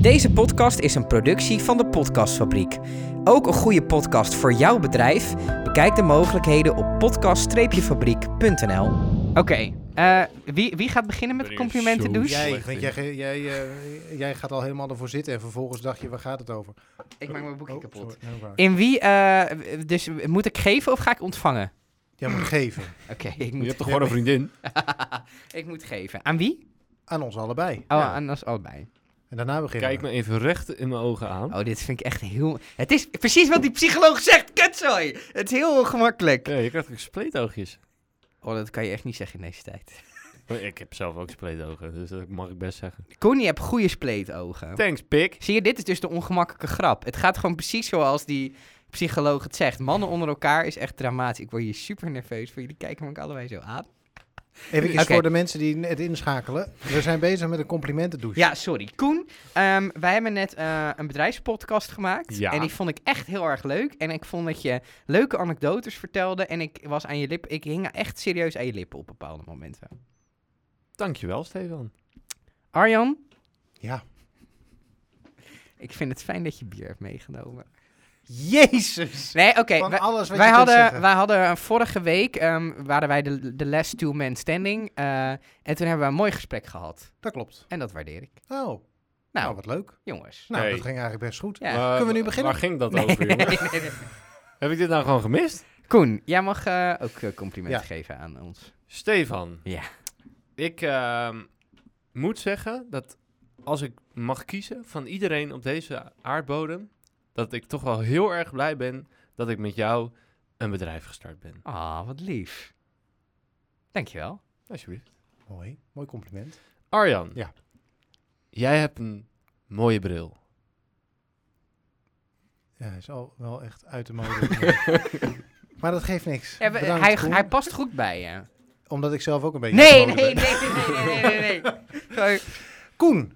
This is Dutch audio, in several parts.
Deze podcast is een productie van de Podcastfabriek. Ook een goede podcast voor jouw bedrijf? Bekijk de mogelijkheden op podcast-fabriek.nl. Oké, eh, wie, wie gaat beginnen met je complimenten douche? Jij, want jij, jij, eh, jij gaat al helemaal ervoor zitten en vervolgens dacht je, waar gaat het over? Ik maak mijn boekje Oh, kapot. sorry. In wie, eh, dus moet ik geven of ga ik ontvangen? Jij moet geven. Oké, ik Je moet, hebt toch gewoon een vriendin? ik moet geven. Aan wie? Aan ons allebei. Oh, Ja. aan ons allebei. En daarna beginnen Kijk we. me even recht in mijn ogen aan. Oh, dit vind ik echt heel... Het is precies wat die psycholoog zegt, kutzooi! Het is heel gemakkelijk. Ja, je krijgt ook spleetoogjes. Oh, dat kan je echt niet zeggen in deze tijd. Ik heb zelf ook spleetogen, dus dat mag ik best zeggen. Koen, je hebt goede spleetogen. Thanks, pik. Zie je, dit is dus de ongemakkelijke grap. Het gaat gewoon precies zoals die psycholoog het zegt. Mannen onder elkaar is echt dramatisch. Ik word hier super nerveus voor. Jullie kijken me ook allebei zo aan. Even Oké. voor de mensen die het inschakelen. We zijn bezig met een complimentendouche. Ja, sorry. Koen, ehm, wij hebben net eh, een bedrijfspodcast gemaakt. Ja. En die vond ik echt heel erg leuk. En ik vond dat je leuke anekdotes vertelde. En ik was aan je lip. Ik hing echt serieus aan je lippen op bepaalde momenten. Dankjewel, Stefan. Arjan, Ja. ik vind het fijn dat je bier hebt meegenomen. Jezus! Nee, oké. Van wij- alles wat wij, je hadden, zeggen. wij hadden eh, vorige week, ehm, waren wij de, de last two men standing. eh, en toen hebben we een mooi gesprek gehad. Dat klopt. En dat waardeer ik. Oh, nou, Nou, wat leuk. jongens. Nou, Hey. dat ging eigenlijk best goed. Ja. Kunnen we nu beginnen? Waar ging dat Nee, over, nee, jongen? nee, nee. Heb ik dit nou gewoon gemist? Koen, jij mag eh, ook complimenten Ja. geven aan ons. Stefan. Ja. Ik ehm, moet zeggen dat als ik mag kiezen van iedereen op deze aardbodem, dat ik toch wel heel erg blij ben dat ik met jou een bedrijf gestart ben. Ah, wat lief. Dankjewel. Alsjeblieft. Mooi. Mooi compliment. Arjan. Ja. Jij hebt een mooie bril. Ja, hij is al wel echt uit de mode. maar dat geeft niks. Ja, we- Bedankt, hij, Koen. hij past goed bij je. Omdat ik zelf ook een beetje Nee, uit de nee, mode nee, ben. nee, nee, nee, nee, nee. Gewoon- Koen.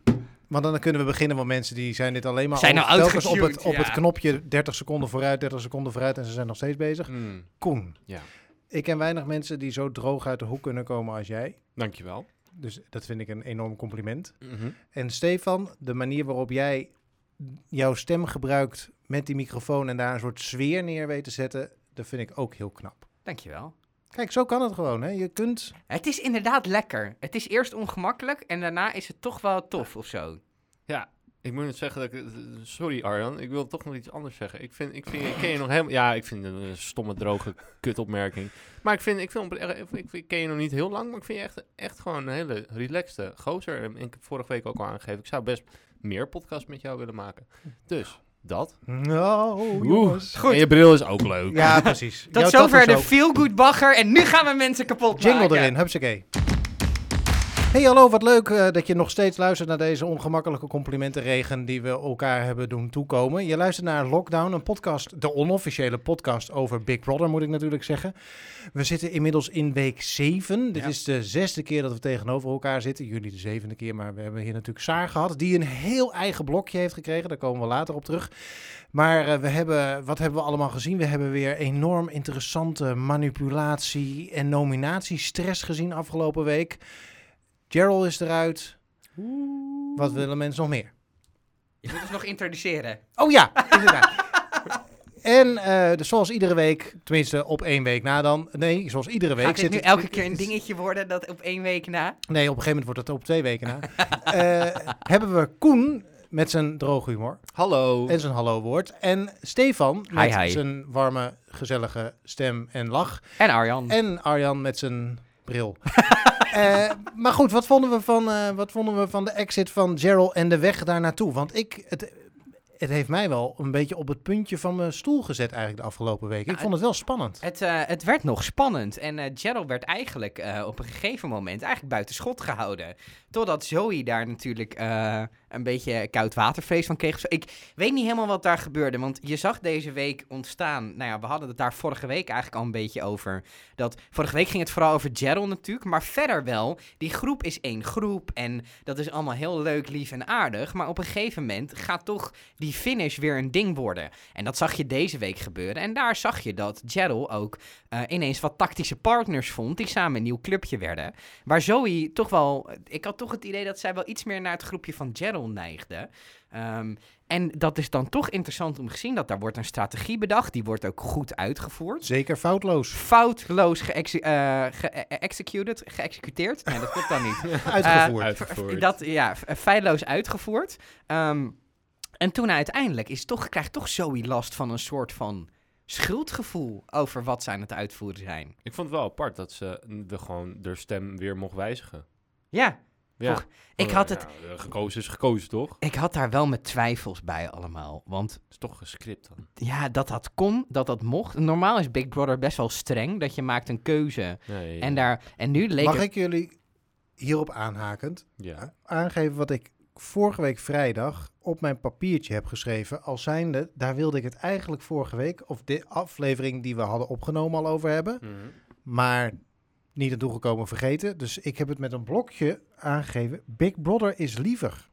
Want dan kunnen we beginnen, want mensen die zijn dit alleen maar Zijn nou telkens op, het, op het knopje 30 seconden vooruit, 30 seconden vooruit en ze zijn nog steeds bezig. Mm, Koen. Ja. Ik ken weinig mensen die zo droog uit de hoek kunnen komen als jij. dankjewel. Dus dat vind ik een enorm compliment. Mhm. En Stefan, de manier waarop jij jouw stem gebruikt met die microfoon en daar een soort sfeer neer weet te zetten, dat vind ik ook heel knap. Dankjewel. Kijk, zo kan het gewoon. Hè? Je kunt. Het is inderdaad lekker. Het is eerst ongemakkelijk en daarna is het toch wel tof of zo. Ja, ik moet het zeggen dat ik... Sorry Arjan, ik wil toch nog iets anders zeggen. Ik vind, ik vind, ik ken je nog helemaal... Ja, ik vind het een stomme, droge kutopmerking. Maar ik vind, ik vind, ik, ken je nog niet heel lang, maar ik vind je echt, echt gewoon een hele relaxte gozer. En ik heb vorige week ook al aangegeven, ik zou best meer podcasts met jou willen maken. Dus, dat. Nou, jongens. En je bril is ook leuk. Ja, precies. Tot Jouw zover de ook. Feel Good Bagger en nu gaan we mensen kapot Jingle maken. erin, hupsakee. Hey hallo, wat leuk eh, dat je nog steeds luistert naar deze ongemakkelijke complimentenregen die we elkaar hebben doen toekomen. Je luistert naar Lockdown, een podcast, de onofficiële podcast over Big Brother moet ik natuurlijk zeggen. We zitten inmiddels in week 7. Dit is de zesde keer dat we tegenover elkaar zitten. Jullie de zevende keer, maar we hebben hier natuurlijk Saar gehad, die een heel eigen blokje heeft gekregen. Daar komen we later op terug. Maar eh, we hebben, wat hebben we allemaal gezien? We hebben weer enorm interessante manipulatie en nominatiestress gezien afgelopen week. Gerald is eruit. Wat willen mensen nog meer? Je moet ons nog introduceren. Oh ja, inderdaad. en eh, dus zoals iedere week, tenminste op één week na dan. Nee, zoals iedere week Gaat dit zit nu het- elke keer een dingetje worden dat op één week na? Nee, op een gegeven moment wordt het op twee weken na. Eh, hebben we Koen met zijn droge humor Hallo. en zijn hallo-woord. En Stefan met Hi, hi. zijn warme, gezellige stem en lach. En Arjan. En Arjan met zijn bril. Eh, maar goed, wat vonden, we van, eh, wat vonden we van de exit van Gerald en de weg daar naartoe? Want ik, het, het heeft mij wel een beetje op het puntje van mijn stoel gezet eigenlijk de afgelopen week. Ik Ja, vond het wel spannend. Het, eh, het werd nog spannend en eh Gerald werd eigenlijk eh, op een gegeven moment eigenlijk buiten schot gehouden. Totdat Zoe daar natuurlijk een beetje koud watervrees van kreeg. Ik weet niet helemaal wat daar gebeurde, want je zag deze week ontstaan. Nou ja, we hadden het daar vorige week eigenlijk al een beetje over. Dat, vorige week ging het vooral over Gerald natuurlijk, maar verder wel. Die groep is één groep en dat is allemaal heel leuk, lief en aardig. Maar op een gegeven moment gaat toch die finish weer een ding worden. En dat zag je deze week gebeuren. En daar zag je dat Gerald ook eh, ineens wat tactische partners vond die samen een nieuw clubje werden. Waar Zoe toch wel, ik had toch het idee dat zij wel iets meer naar het groepje van Gerald neigde. Ehm, en dat is dan toch interessant om te zien dat daar wordt een strategie bedacht. Die wordt ook goed uitgevoerd. Zeker foutloos. Foutloos geëxe- eh, ge-executed, geëxecuteerd. Nee, dat klopt dan niet. Uitgevoerd. Eh, Uitgevoerd. Dat, ja, feilloos uitgevoerd. Ehm, en toen uiteindelijk is toch, krijgt toch Zoe last van een soort van schuldgevoel over wat ze aan het uitvoeren zijn. Ik vond het wel apart dat ze de gewoon de stem weer mocht wijzigen. Ja, ik had het, Ja, gekozen is gekozen, toch? ik had daar wel met twijfels bij allemaal. Want is toch gescript dan. ja, dat dat kon, dat dat mocht. Normaal is Big Brother best wel streng, dat je maakt een keuze. Nee, En, daar, en nu leek Mag het- ik jullie hierop aanhakend Ja. aangeven wat ik vorige week vrijdag op mijn papiertje heb geschreven. Als zijnde, daar wilde ik het eigenlijk vorige week, of de aflevering die we hadden opgenomen al over hebben. Mhm. Maar niet aan toegekomen vergeten. Dus ik heb het met een blokje aangegeven. Big Brother is liever.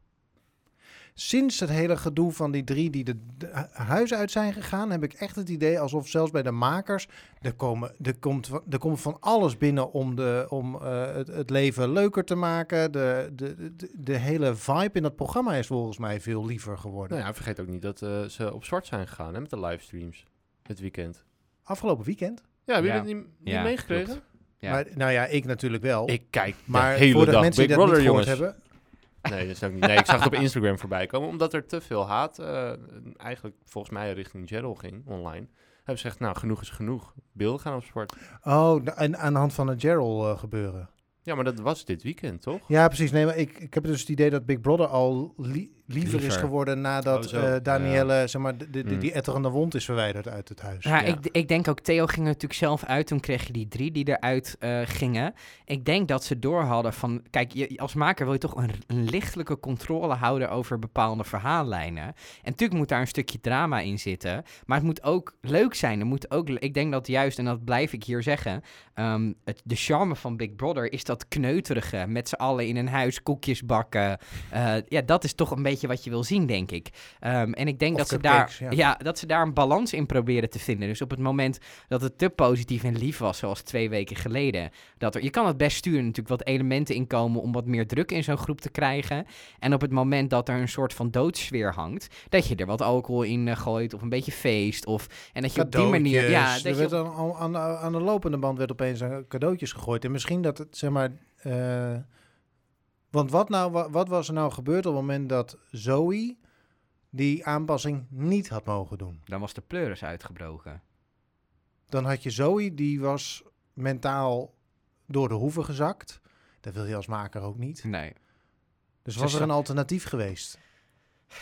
Sinds het hele gedoe van die drie die de, de hu- huis uit zijn gegaan, heb ik echt het idee alsof zelfs bij de makers er, komen, er, komt, van- er komt van alles binnen om, de, om eh, het, het leven leuker te maken. De, de, de, de hele vibe in dat programma is volgens mij veel liever geworden. Nou ja, vergeet ook niet dat eh, ze op zwart zijn gegaan hè, met de livestreams. Het weekend. Afgelopen weekend. Ja, heb je Ja. dat niet, niet Ja, meegekregen? Ja. Maar, nou ja, ik natuurlijk wel. Ik kijk maar de hele voor de dag mensen Big die dat Brother, niet gehoord jongens. hebben, Nee, dat is ook niet. Nee, ik zag het op Instagram voorbij komen. Omdat er te veel haat eh, eigenlijk volgens mij richting Gerald ging online. Hebben ze gezegd, nou, genoeg is genoeg. Beelden gaan op sport. Oh, en aan de hand van het Gerald eh, gebeuren. Ja, maar dat was dit weekend, toch? Ja, precies. Nee, maar ik, ik heb dus het idee dat Big Brother al li- liever, is geworden nadat Oh, eh, Danielle, zeg maar, de, de, die etterende wond is verwijderd uit het huis. Ja, Ja. Ik, ik denk ook, Theo ging er natuurlijk zelf uit. Toen kreeg je die drie die eruit eh, gingen. Ik denk dat ze door hadden van... Kijk, je, als maker wil je toch een, een lichtelijke controle houden over bepaalde verhaallijnen. En natuurlijk moet daar een stukje drama in zitten. Maar het moet ook leuk zijn. Er moet ook, ik denk dat juist, en dat blijf ik hier zeggen... ehm, het, de charme van Big Brother is dat kneuterige. Met z'n allen in een huis koekjes bakken. Eh, ja, dat is toch een beetje wat je wil zien, denk ik. Ehm, en ik denk Of dat ze, daar, ja. ja. dat ze daar een balans in proberen te vinden. Dus op het moment dat het te positief en lief was, zoals twee weken geleden. Dat er, je kan het best sturen natuurlijk wat elementen inkomen om wat meer druk in zo'n groep te krijgen. En op het moment dat er een soort van doodsfeer hangt, dat je er wat alcohol in eh, gooit of een beetje feest. Of, en dat je op die manier... Ja, dat er je werd op- aan, aan, de lopende band werd opeens een cadeautjes gegooid. En misschien dat het, zeg maar... eh, want wat, nou, wa- wat was er nou gebeurd op het moment dat Zoe die aanpassing niet had mogen doen? dan was de pleuris uitgebroken. Dan had je Zoe, die was mentaal door de hoeven gezakt. Dat wil je als maker ook niet. Nee. Dus was er een alternatief geweest?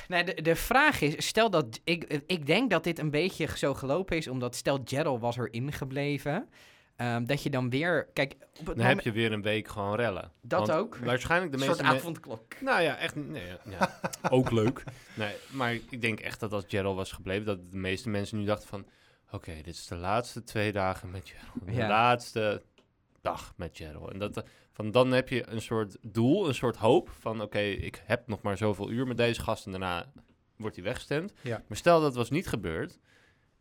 Nee, de, de vraag is, stel dat, ik, ik denk dat dit een beetje zo gelopen is, omdat stel Gerald was erin gebleven, ehm, dat je dan weer, kijk, op het Dan moment, heb je weer een week gewoon rellen. Dat Want ook. Waarschijnlijk de een meeste soort me- avondklok. Nou ja, echt. Nee, ja, ja. ook leuk. Nee, maar ik denk echt dat als Gerald was gebleven, dat de meeste mensen nu dachten van... Oké, dit is de laatste twee dagen met Gerald. De Ja. laatste dag met Gerald. En dat, eh, van dan heb je een soort doel, een soort hoop van... Oké, ik heb nog maar zoveel uur met deze gast en daarna wordt hij weggestemd. Ja. Maar stel dat was niet gebeurd.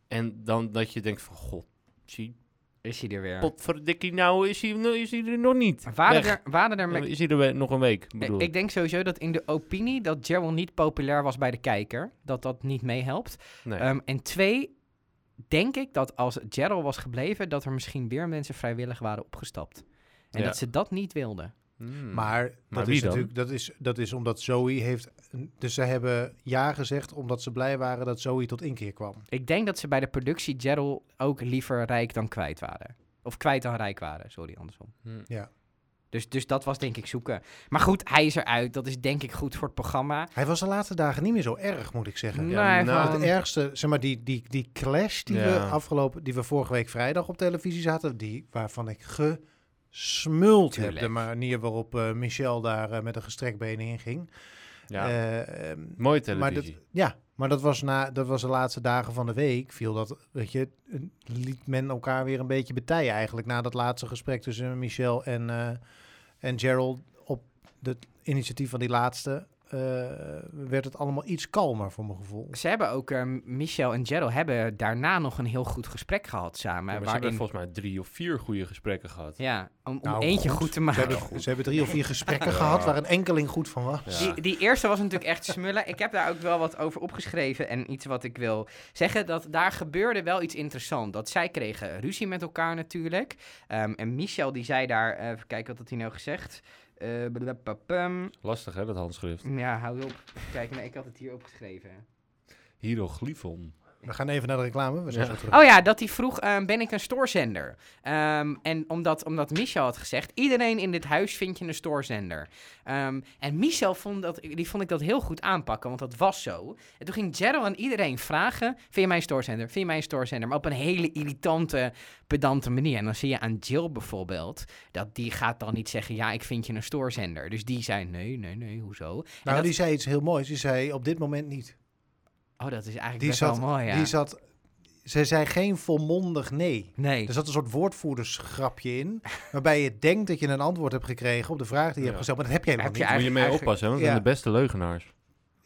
En dan dat je denkt van... God, zie, Is hij er weer. potverdikkie, nou is hij, nou is hij er nog niet. Waren er, waren er me- Is hij er nog een week, ik, bedoel ik denk sowieso dat in de opinie dat Gerald niet populair was bij de kijker. Dat dat niet meehelpt. Nee. Ehm, en twee, denk ik dat als Gerald was gebleven, dat er misschien weer mensen vrijwillig waren opgestapt. En Ja. dat ze dat niet wilden. Hmm. Maar, dat, wie is dan? natuurlijk, dat, is, dat is omdat Zoe heeft... Dus ze hebben ja gezegd omdat ze blij waren dat Zoe tot inkeer kwam. Ik denk dat ze bij de productie Gerald ook liever rijk dan kwijt waren. Of kwijt dan rijk waren, sorry, andersom. Hmm. Ja. Dus, dus dat was denk ik zoeken. Maar goed, hij is eruit. Dat is denk ik goed voor het programma. Hij was de laatste dagen niet meer zo erg, moet ik zeggen. Nee, Ja, nou, Het ergste, zeg maar, die, die, die clash die, we afgelopen, die we vorige week vrijdag op televisie zaten, die, waarvan ik gesmuld heb. Tuurlijk. De manier waarop eh, Michel daar eh, met een gestrekt been in ging. Ja, Eh, ehm, mooie maar televisie. dat, ja, maar dat was, na, dat was de laatste dagen van de week. Viel dat, weet je, liet men elkaar weer een beetje betijen eigenlijk. Na dat laatste gesprek tussen Michel en, en Gerald op het initiatief van die laatste. Eh, werd het allemaal iets kalmer voor mijn gevoel. Ze hebben ook, eh, Michel en Gerald hebben daarna nog een heel goed gesprek gehad samen. maar ze waarin, hebben volgens mij drie of vier goede gesprekken gehad. ja, om, om Nou, eentje goed. goed te Ze maken. hebben, ze hebben drie of vier gesprekken gehad waar een enkeling goed van was. Ja. Die, die eerste was natuurlijk echt smullen. Ik heb daar ook wel wat over opgeschreven. En iets wat ik wil zeggen, dat daar gebeurde wel iets interessants. Dat zij kregen ruzie met elkaar natuurlijk. Ehm, en Michel die zei daar, eh, even kijken wat had hij nou gezegd. Eh. Lastig hè, dat handschrift. ja, hou op. Kijk, nee, ik had het hier opgeschreven. Hieroglyphon. We gaan even naar de reclame. We zijn Ja. zo terug. Oh ja, dat hij vroeg, ehm, ben ik een stoorzender? Ehm, en omdat, omdat Michel had gezegd, iedereen in dit huis vind je een stoorzender. Ehm, en Michel vond, dat, die vond ik dat heel goed aanpakken, want dat was zo. En toen ging Gerald aan iedereen vragen, vind je mij een stoorzender? Vind je mij een stoorzender? Maar op een hele irritante, pedante manier. En dan zie je aan Jill bijvoorbeeld, dat die gaat dan niet zeggen, ja, ik vind je een stoorzender. Dus die zei, nee, nee, nee, hoezo? En Nou, dat- die zei iets heel moois. Die zei op dit moment niet. Oh, dat is eigenlijk Die best zat, wel mooi, ja. die zat, ze zei geen volmondig nee. nee. Er zat een soort woordvoerdersgrapje in, waarbij je denkt dat je een antwoord hebt gekregen op de vraag die je Ja. hebt gesteld, maar dat heb je helemaal Heb je niet. Moet je mee Eigenlijk- oppassen, hè, want dat Ja. zijn de beste leugenaars.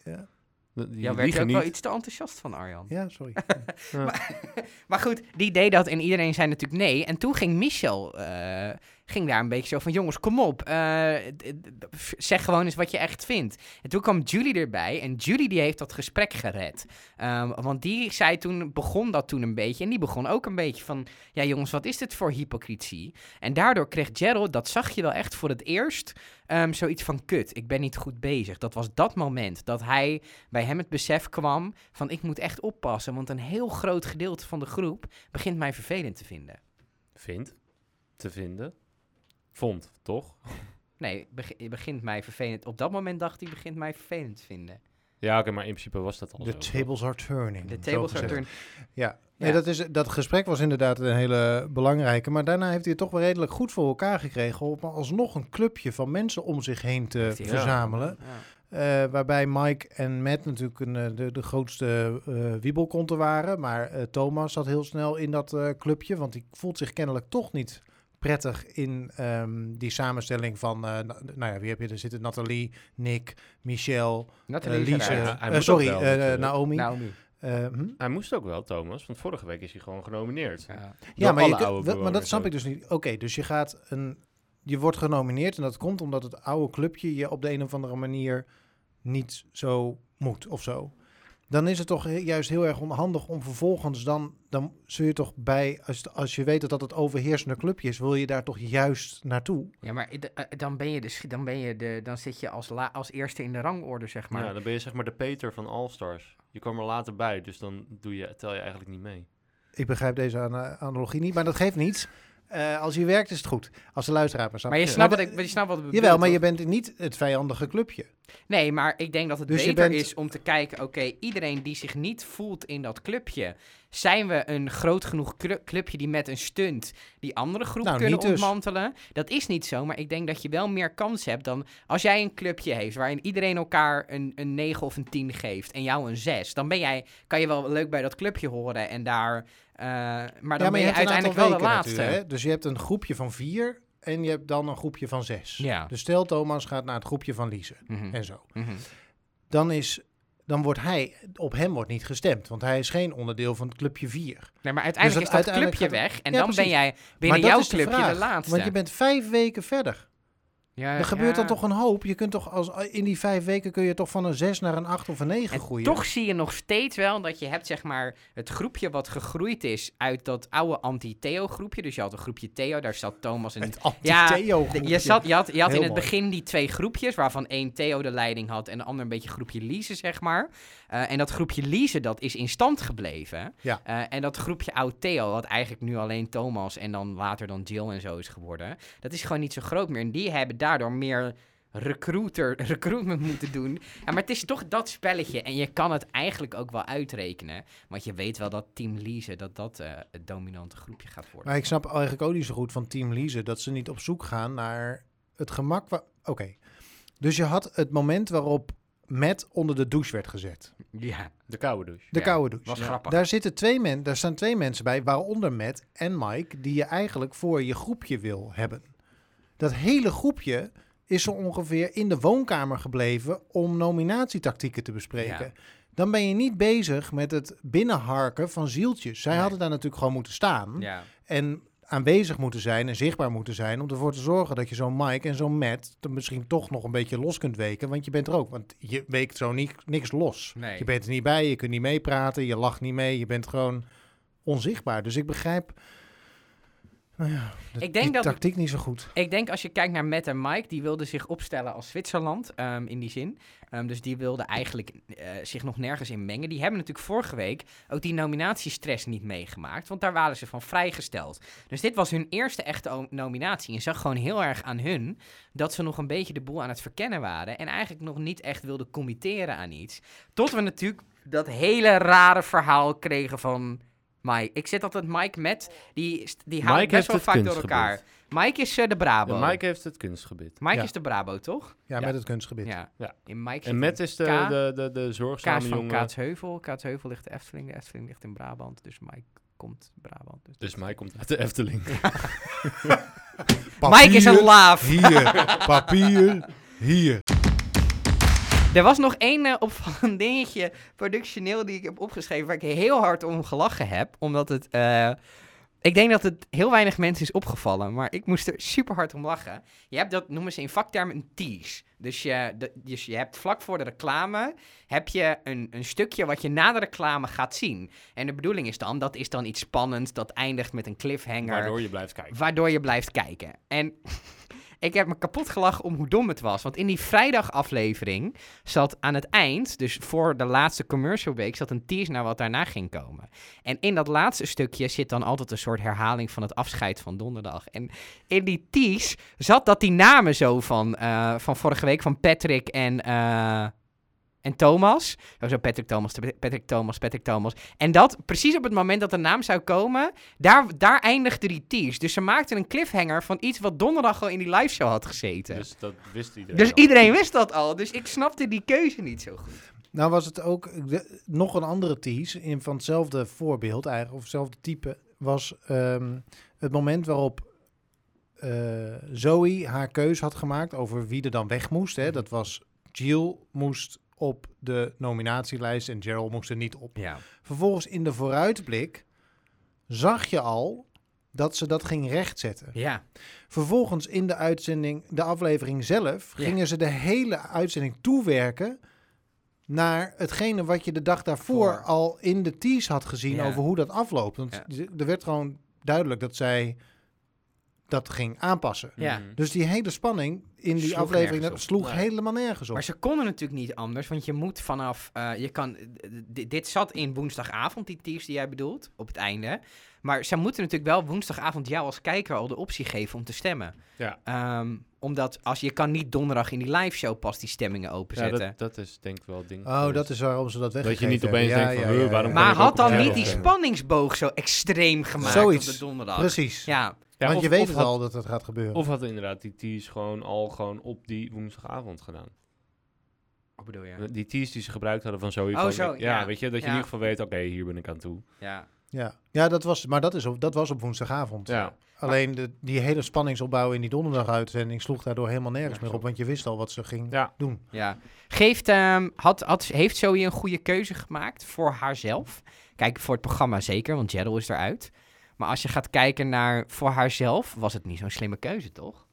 Ja. Die die Ja, werd je ook niet. wel iets te enthousiast van, Arjan. Ja, sorry. Maar goed, die deed dat en iedereen zei natuurlijk nee. En toen ging Michel eh, ging daar een beetje zo van... Jongens, kom op. eh, zeg gewoon eens wat je echt vindt. En toen kwam Julie erbij. En Julie die heeft dat gesprek gered. Ehm, want die zei toen... Begon dat toen een beetje. En die begon ook een beetje van... Ja jongens, wat is dit voor hypocrisie? En daardoor kreeg Gerald... Dat zag je wel echt voor het eerst... ehm, zoiets van kut, ik ben niet goed bezig. Dat was dat moment dat hij bij hem het besef kwam van ik moet echt oppassen, want een heel groot gedeelte van de groep begint mij vervelend te vinden. Vindt. Te vinden. Vond, toch? Nee, beg- het begint mij vervelend. Op dat moment dacht hij begint mij vervelend te vinden. Ja, oké, maar in principe was dat al The zo. toch? tables are turning. De zo tables are turned. Ja, nee, Ja. Dat, is, dat gesprek was inderdaad een hele belangrijke. Maar daarna heeft hij het toch wel redelijk goed voor elkaar gekregen. om alsnog een clubje van mensen om zich heen te verzamelen. Ja. Eh, waarbij Mike en Matt natuurlijk een, eh, de, de grootste eh wiebelkonten waren. Maar eh, Thomas zat heel snel in dat eh, clubje. Want die voelt zich kennelijk toch niet prettig in ehm, die samenstelling van... eh, nou ja, wie heb je er zitten? Nathalie, Nick, Michelle, Nathalie eh, is Lise. eh, sorry, wel, eh. Naomi. Naomi. Eh, hm? Hij moest ook wel, Thomas, want vorige week is hij gewoon genomineerd. Ja. Maar, je, kunt- wel- maar dat snap ook. ik dus niet. Oké, dus je gaat een... Je wordt genomineerd en dat komt omdat het oude clubje je op de een of andere manier niet zo moet of zo. Dan is het toch juist heel erg onhandig om vervolgens dan... Dan zul je toch bij... Als, als je weet dat dat het overheersende clubje is, wil je daar toch juist naartoe? Ja, maar eh, dan ben je dus, dan ben je de, dan zit je als, la, als eerste in de rangorde, zeg maar. Ja, dan ben je zeg maar de Peter van All Stars. Je kwam er later bij, dus dan doe je, tel je eigenlijk niet mee. Ik begrijp deze ana- analogie niet, maar dat geeft niets. Eh, als je werkt is het goed. Als de luisteraar maar snapt. maar je snapt wat ik, je snapt wat Jawel, maar je bent niet het vijandige clubje. Nee, maar ik denk dat het Dus beter bent- is om te kijken, oké, iedereen die zich niet voelt in dat clubje, zijn we een groot genoeg clu- clubje die met een stunt die andere groep Nou, kunnen dus. ontmantelen? Dat is niet zo, maar ik denk dat je wel meer kans hebt dan als jij een clubje heeft waarin iedereen elkaar een, een 9 of een 10 geeft en jou een 6, dan ben jij, kan je wel leuk bij dat clubje horen en daar, maar dan ben je, hebt een uiteindelijk wel de laatste. hè. Dus je hebt een groepje van vier en je hebt dan een groepje van zes. Ja. Dus stel Thomas gaat naar het groepje van Lise Mhm, en zo. mhm. Dan, is, dan wordt hij, op hem wordt niet gestemd, want hij is geen onderdeel van het clubje vier. Nee, maar uiteindelijk dat is dat uiteindelijk clubje gaat- weg en Ja, dan ben jij binnen jouw de clubje de laatste. Want je bent vijf weken verder. Ja, er gebeurt dan toch een hoop. Je kunt toch als, in die vijf weken kun je toch van een zes naar een acht of een negen En groeien. toch zie je nog steeds wel dat je hebt zeg maar het groepje wat gegroeid is uit dat oude anti-Theo groepje. Dus je had een groepje Theo, daar zat Thomas en... het anti-Theo groepje. je, zat, je had, je had in het mooi. begin die twee groepjes, waarvan één Theo de leiding had en de ander een beetje groepje Lise, zeg maar. Eh, en dat groepje Lise, dat is in stand gebleven. Ja. Eh, en dat groepje oud Theo, wat eigenlijk nu alleen Thomas en dan later dan Jill en zo is geworden, dat is gewoon niet zo groot meer. En die hebben daardoor meer recruiter, recruitment moeten doen. Ja, maar het is toch dat spelletje. En je kan het eigenlijk ook wel uitrekenen. Want je weet wel dat Team Lise, dat dat eh, het dominante groepje gaat worden. Maar ik snap eigenlijk ook niet zo goed van Team Lise dat ze niet op zoek gaan naar het gemak. wa- Oké. Dus je had het moment waarop Matt onder de douche werd gezet. Ja, De koude douche. De Ja, koude douche. was grappig. Daar, zitten twee men, daar staan twee mensen bij, waaronder Matt en Mike, die je eigenlijk voor je groepje wil hebben. Dat hele groepje is ze ongeveer in de woonkamer gebleven om nominatietactieken te bespreken. Ja. Dan ben je niet bezig met het binnenharken van zieltjes. Zij Nee. hadden daar natuurlijk gewoon moeten staan Ja. en aanwezig moeten zijn en zichtbaar moeten zijn om ervoor te zorgen dat je zo'n Mike en zo'n Matt er misschien toch nog een beetje los kunt weken, want je bent er ook, want je weekt zo ni- niks los. Nee. Je bent er niet bij, je kunt niet meepraten, je lacht niet mee, je bent gewoon onzichtbaar. Dus ik begrijp, nou ja, de, Ik denk dat- tactiek niet zo goed. Ik denk als je kijkt naar Matt en Mike, die wilden zich opstellen als Zwitserland ehm, in die zin. Ehm, dus die wilden eigenlijk eh, zich nog nergens in mengen. Die hebben natuurlijk vorige week ook die nominatiestress niet meegemaakt, want daar waren ze van vrijgesteld. Dus dit was hun eerste echte nominatie. Je zag gewoon heel erg aan hun dat ze nog een beetje de boel aan het verkennen waren en eigenlijk nog niet echt wilden committeren aan iets. Tot we natuurlijk dat hele rare verhaal kregen van Mike. Ik zit altijd Mike met, die, die Mike best heeft wel vaak door kunstgebied. elkaar. Mike is eh, de Brabo. Ja, Mike heeft het kunstgebied. Mike Ja. is de Brabo, toch? Ja, Ja. met het kunstgebied. Ja. Ja. In Mike En Matt is de, K. de, de, de Kaas zorgzame van jongen. Kaatsheuvel. Kaatsheuvel ligt de Efteling. De Efteling ligt in Brabant. Dus Mike komt Brabant. Dus, Dus Mike komt uit de Efteling. Mike is een laaf. Hier, papier, hier. Er was nog één eh, opvallend dingetje productioneel die ik heb opgeschreven waar ik heel hard om gelachen heb. Omdat het... eh, ik denk dat het heel weinig mensen is opgevallen, maar ik moest er super hard om lachen. Je hebt dat, noemen ze in vaktermen, een tease. Dus je, de- dus je hebt vlak voor de reclame, heb je een, een stukje wat je na de reclame gaat zien. En de bedoeling is dan, dat is dan iets spannends, dat eindigt met een cliffhanger. Waardoor je blijft kijken. Waardoor je blijft kijken. En ik heb me kapot gelachen om hoe dom het was. Want in die vrijdagaflevering zat aan het eind, dus voor de laatste commercial break, zat een tease naar wat daarna ging komen. En in dat laatste stukje zit dan altijd een soort herhaling van het afscheid van donderdag. En in die tease zat dat die namen zo van, eh, van vorige week van Patrick en... eh, en Thomas. Oh, zo Patrick Thomas, Patrick Thomas, Patrick Thomas. En dat, precies op het moment dat de naam zou komen, daar, daar eindigde die tease. Dus ze maakten een cliffhanger van iets wat donderdag al in die live show had gezeten. Dus, Dus dat wist iedereen al. iedereen wist dat al. Dus ik snapte die keuze niet zo goed. Nou was het ook de- nog een andere tease in van hetzelfde voorbeeld eigenlijk, of hetzelfde type, was ehm, het moment waarop eh, Zoe haar keus had gemaakt over wie er dan weg moest. Hè. Dat was Jill moest op de nominatielijst en Gerald moest er niet op. Ja. Vervolgens in de vooruitblik zag je al dat ze dat ging rechtzetten. Ja. Vervolgens in de uitzending, de aflevering zelf, Ja. gingen ze de hele uitzending toewerken naar hetgene wat je de dag daarvoor Voor. al in de tease had gezien Ja. over hoe dat afloopt. Want Ja. er werd gewoon duidelijk dat zij dat ging aanpassen. Ja. Mhm. Dus die hele spanning in die Sloeg aflevering dat sloeg Nee. helemaal nergens op. Maar ze konden natuurlijk niet anders, want je moet vanaf... eh, je kan, dit zat in woensdagavond, die tease die jij bedoelt, op het einde. Maar ze moeten natuurlijk wel woensdagavond jou als kijker al de optie geven om te stemmen. Ja. Ehm, omdat als je kan niet donderdag in die live show pas die stemmingen Ja, openzetten. dat, dat is denk ik wel het ding. Oh, dat is waarom ze dat weggegeven je niet opeens denkt van, waarom kan maar ik had ook dan niet die spanningsboog zo extreem gemaakt Zoiets. op de donderdag? Precies. Ja, Ja, Want of- je weet het had- al dat dat gaat gebeuren. Of had inderdaad die tease gewoon al gewoon op die woensdagavond gedaan. wat bedoel je? Die tease die ze gebruikt hadden van Zoe. Oh, zo, ja, ja. weet je, dat je Ja. in ieder geval weet, oké, hier ben ik aan toe. Ja. ja, ja dat was, maar dat, is op, dat was op woensdagavond. Ja, Alleen de, die hele spanningsopbouw in die donderdaguitzending sloeg daardoor helemaal nergens Ja, meer op, want je wist al wat ze ging ja. doen. Ja. Geeft, ehm, had, had, heeft Zoe een goede keuze gemaakt voor haarzelf? Kijk, voor het programma zeker, want Gerald is eruit. Maar als je gaat kijken naar voor haarzelf, was het niet zo'n slimme keuze, toch?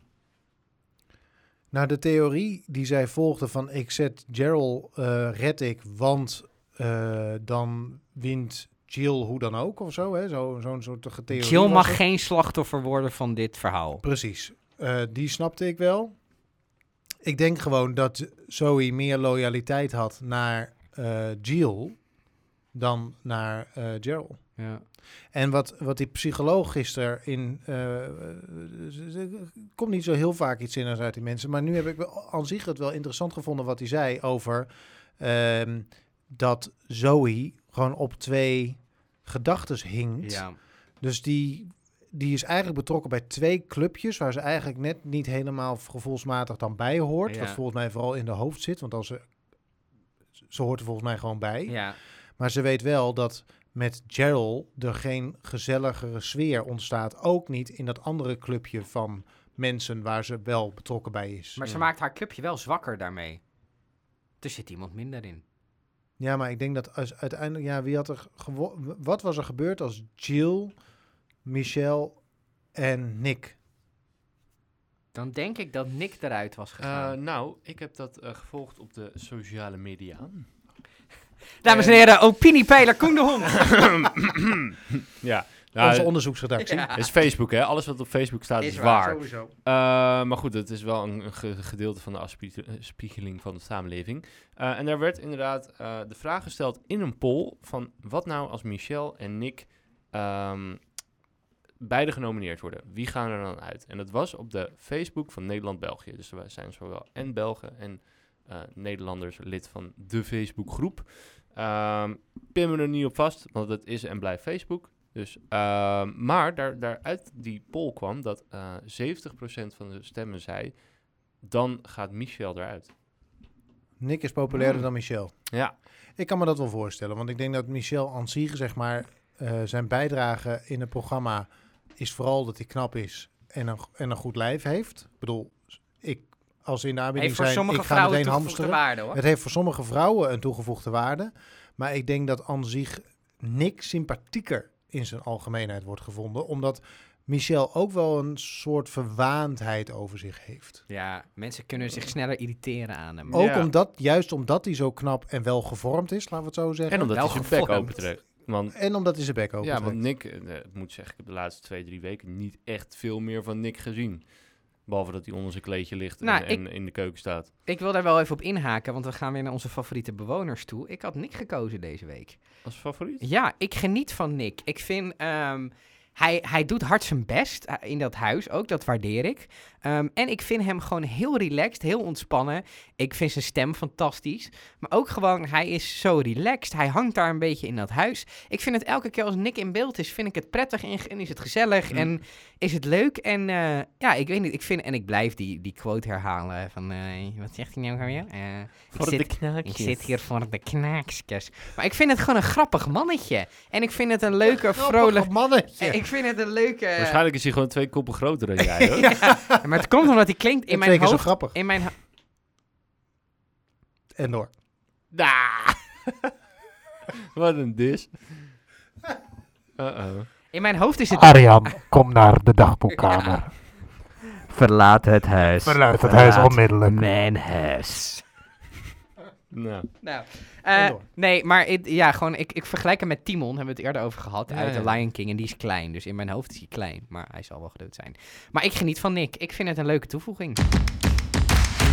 Nou, de theorie die zij volgde van ik zet Gerald eh red ik, want eh, dan wint Jill hoe dan ook of zo. hè? Zo- Zo'n soort theorie. Jill mag het. geen slachtoffer worden van dit verhaal. Precies. Eh, die snapte ik wel. Ik denk gewoon dat Zoe meer loyaliteit had naar Jill dan naar Gerald. Ja. En wat, wat die psycholoog gisteren in... eh, er komt niet zo heel vaak iets zinnigs uit die mensen. Maar nu heb ik wel, aan zich het wel interessant gevonden wat hij zei over... ehm, dat Zoe gewoon op twee gedachtes hinkt. ja. Dus die, die is eigenlijk betrokken bij twee clubjes... waar ze eigenlijk net niet helemaal gevoelsmatig dan bij hoort. Ja. Wat volgens mij vooral in de hoofd zit. Want als ze, ze hoort er volgens mij gewoon bij. ja. Maar ze weet wel dat met Gerald er geen gezelligere sfeer ontstaat. Ook niet in dat andere clubje van mensen waar ze wel betrokken bij is. Maar ze Ja. maakt haar clubje wel zwakker daarmee. Er zit iemand minder in. Ja, maar ik denk dat als uiteindelijk, ja, wie had er Wat was er gebeurd als Jill, Michelle en Nick? Dan denk ik dat Nick eruit was gegaan. Eh, nou, ik heb dat eh, gevolgd op de sociale media. Dames en heren, opiniepeiler Koen de Hond. Ja, nou, Onze onderzoeksredactie. Ja. is Facebook, hè? Alles wat op Facebook staat is, Is waar. Eh, maar goed, het is wel een, een ge- gedeelte van de afspie- eh, spiegeling van de samenleving. Eh, en daar werd inderdaad eh, de vraag gesteld in een poll van wat nou als Michel en Nick ehm, beide genomineerd worden. Wie gaan er dan uit? En dat was op de Facebook van Nederland-België. Dus er zijn zowel en Belgen en Nederlanders lid van de Facebookgroep. Ehm pin me er niet op vast, want het is en blijft Facebook. Dus, ehm, maar daar, daaruit die poll kwam dat eh 70% van de stemmen zei, dan gaat Michel eruit. Nick is populairder Hmm. dan Michelle. Ja, Ik kan me dat wel voorstellen, want ik denk dat Michel zich, zeg maar, eh, zijn bijdrage in het programma is vooral dat hij knap is en een, en een goed lijf heeft. Ik bedoel, ik als in de aanbieding Heeft voor zijn, ik ga meteen hamsteren. waarde hoor. Het heeft voor sommige vrouwen een toegevoegde waarde, maar ik denk dat aan zich Nick sympathieker in zijn algemeenheid wordt gevonden, omdat Michel ook wel een soort verwaandheid over zich heeft. Ja, mensen kunnen zich sneller irriteren aan hem. Ook Ja. omdat, juist omdat hij zo knap en wel gevormd is, laten we het zo zeggen. en omdat Wel hij zijn bek gevormd. open trekt. Want En omdat hij zijn bek open ja, want. Nick, eh, ik moet zeggen, ik heb de laatste twee, drie weken niet echt veel meer van Nick gezien. Behalve dat hij onder zijn kleedje ligt Nou, en, en in de keuken staat. Ik wil daar wel even op inhaken, want we gaan weer naar onze favoriete bewoners toe. Ik had Nick gekozen deze week. Als favoriet? Ja, ik geniet van Nick. Ik vind, ehm, hij, hij doet hard zijn best eh, in dat huis ook, dat waardeer ik. Ehm, en ik vind hem gewoon heel relaxed, heel ontspannen. Ik vind zijn stem fantastisch. Maar ook gewoon, hij is zo relaxed. Hij hangt daar een beetje in dat huis. Ik vind het elke keer als Nick in beeld is, vind ik het prettig en, en is het gezellig Mm. en is het leuk. En eh, ja, ik weet niet, ik vind, en ik blijf die, die quote herhalen van, eh, wat zegt hij nou weer? Ik Voor zit- de knaakjes. ik zit hier voor de knaakskes. Maar ik vind het gewoon een grappig mannetje. En ik vind het een leuke, vrolijk... mannetje. Ik vind het een leuke... Waarschijnlijk is hij gewoon twee koppen groter dan jij, hoor. Ja, maar het komt omdat hij klinkt in mijn twee keer zo hoofd... grappig. In mijn, En door. Nah. Wat een dis. Uh-oh. in mijn hoofd is het... Arjan, kom naar de dagboekkamer. Verlaat het huis. Verluid het huis onmiddellijk. Mijn huis. Nou, Nou, eh, door. nee, maar het- ja, gewoon, ik, ik vergelijk hem met Timon, hebben we het eerder over gehad, Ja, uit ja. The Lion King. En die is klein, dus in mijn hoofd is hij klein. Maar hij zal wel groot zijn. Maar ik geniet van Nick. Ik vind het een leuke toevoeging.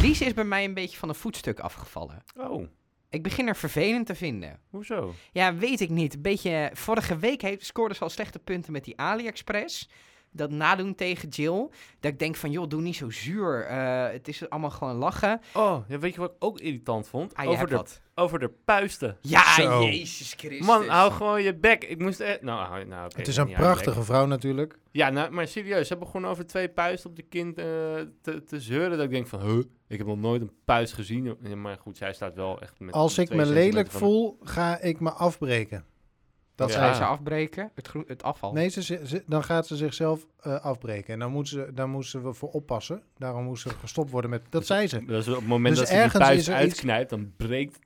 Lies is bij mij een beetje van een voetstuk afgevallen. oh, Ik begin er vervelend te vinden. hoezo? Ja, weet ik niet. Een beetje, vorige week heeft, scoorde ze al slechte punten met die AliExpress. Dat nadoen tegen Jill. Dat ik denk van, joh, doe niet zo zuur. Eh, het is allemaal gewoon lachen. Oh, ja, weet je wat ik ook irritant vond? Ah, over, de, wat. over de puisten. Ja, Zo. Jezus Christus. Man, hou gewoon je bek. Ik moest echt... Nou, nou oké, Het is een prachtige vrouw natuurlijk. Ja, nou, maar serieus. Ze hebben gewoon over twee puisten op de kind eh, te, te zeuren. Dat ik denk van, huh, ik heb nog nooit een puist gezien. Maar goed, zij staat wel echt met Als ik me lelijk voel, ga ik me afbreken. Dat Ja. Je zei ze afbreken? Het, groen, het afval? Nee, ze, ze- dan gaat ze zichzelf eh, afbreken. En dan moeten ze, daar moesten we voor oppassen. Daarom moest ze gestopt worden met... Dat zei ze. Dus op het moment Dus dat ze die uitknijpt, dan breekt...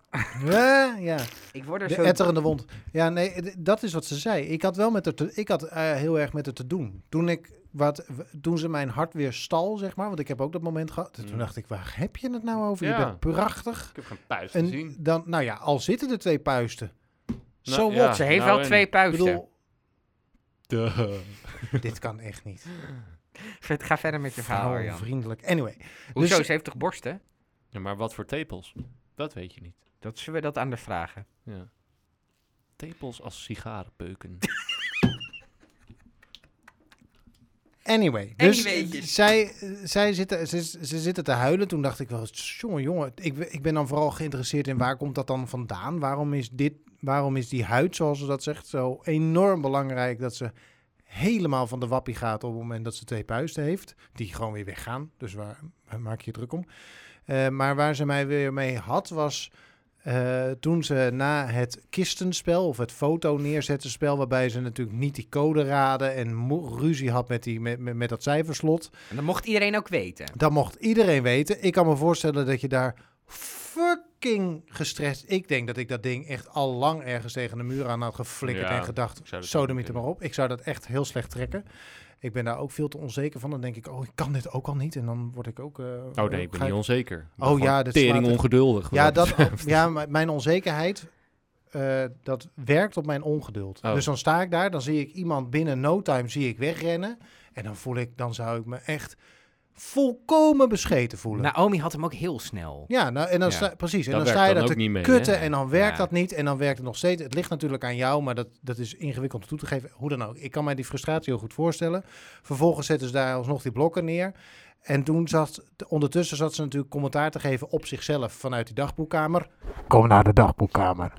Ja, ja. Ik word er De zo... etterende wond. Ja, nee, dat is wat ze zei. Ik had wel met haar te, ik had eh, heel erg met haar te doen. Toen ik wat, w- toen ze mijn hart weer stal, zeg maar, want ik heb ook dat moment gehad. Toen Mm. dacht ik, waar heb je het nou over? Je Ja. bent prachtig. Ik heb geen puist En gezien. dan, nou ja, al zitten er twee puisten. Nou, Zo ja. wat. Ze heeft nou wel en- twee puisten. bedoel, Duh. dit kan echt niet. Vet- Ga verder met je verhaal, vriendelijk. Anyway, Hoezo? Dus- Ze heeft toch borsten? Ja, maar wat voor tepels? Dat weet je niet. Dat zullen we dat aan haar vragen. Ja. Tepels als sigarenpeuken. Anyway, dus zij, zij zitten, ze, ze zitten te huilen. Toen dacht ik wel, jongen, jongen, ik, ik ben dan vooral geïnteresseerd in waar komt dat dan vandaan? Waarom is dit, waarom is die huid, zoals ze dat zegt, zo enorm belangrijk dat ze helemaal van de wappie gaat op het moment dat ze twee puisten heeft, die gewoon weer weggaan. Dus waar, waar maak je je druk om? Eh, maar waar ze mij weer mee had, was Eh, toen ze na het kistenspel of het foto neerzetten spel, waarbij ze natuurlijk niet die code raden en ruzie had met, die, met, met, met dat cijferslot, En dat mocht iedereen ook weten. dat mocht iedereen weten. Ik kan me voorstellen dat je daar fucking gestrest... Ik denk dat ik dat ding echt al lang ergens tegen de muur aan had geflikkerd Ja, en gedacht, zo ook er maar op. Ik zou dat echt heel slecht trekken. Ik ben daar ook veel te onzeker van. Dan denk ik, oh, ik kan dit ook al niet. En dan word ik ook... eh, Oh nee, ik ben niet onzeker. Oh ja, dat tering ongeduldig. Ja, dat ja, mijn onzekerheid, eh, dat werkt op mijn ongeduld. Oh. Dus dan sta ik daar, dan zie ik iemand binnen no time zie ik wegrennen. En dan voel ik, dan zou ik me echt volkomen bescheten voelen. Naomi had hem ook heel snel. ja, nou, en dan Ja. sta, precies. En Dat dan sta je ook te niet mee, kutten hè? en dan werkt Ja. dat niet. En dan werkt het nog steeds. Het ligt natuurlijk aan jou, maar dat, dat is ingewikkeld om toe te geven. Hoe dan ook. Ik kan mij die frustratie heel goed voorstellen. Vervolgens zetten ze daar alsnog die blokken neer. En toen zat, ondertussen zat ze natuurlijk commentaar te geven op zichzelf vanuit die dagboekkamer. Kom naar de dagboekkamer.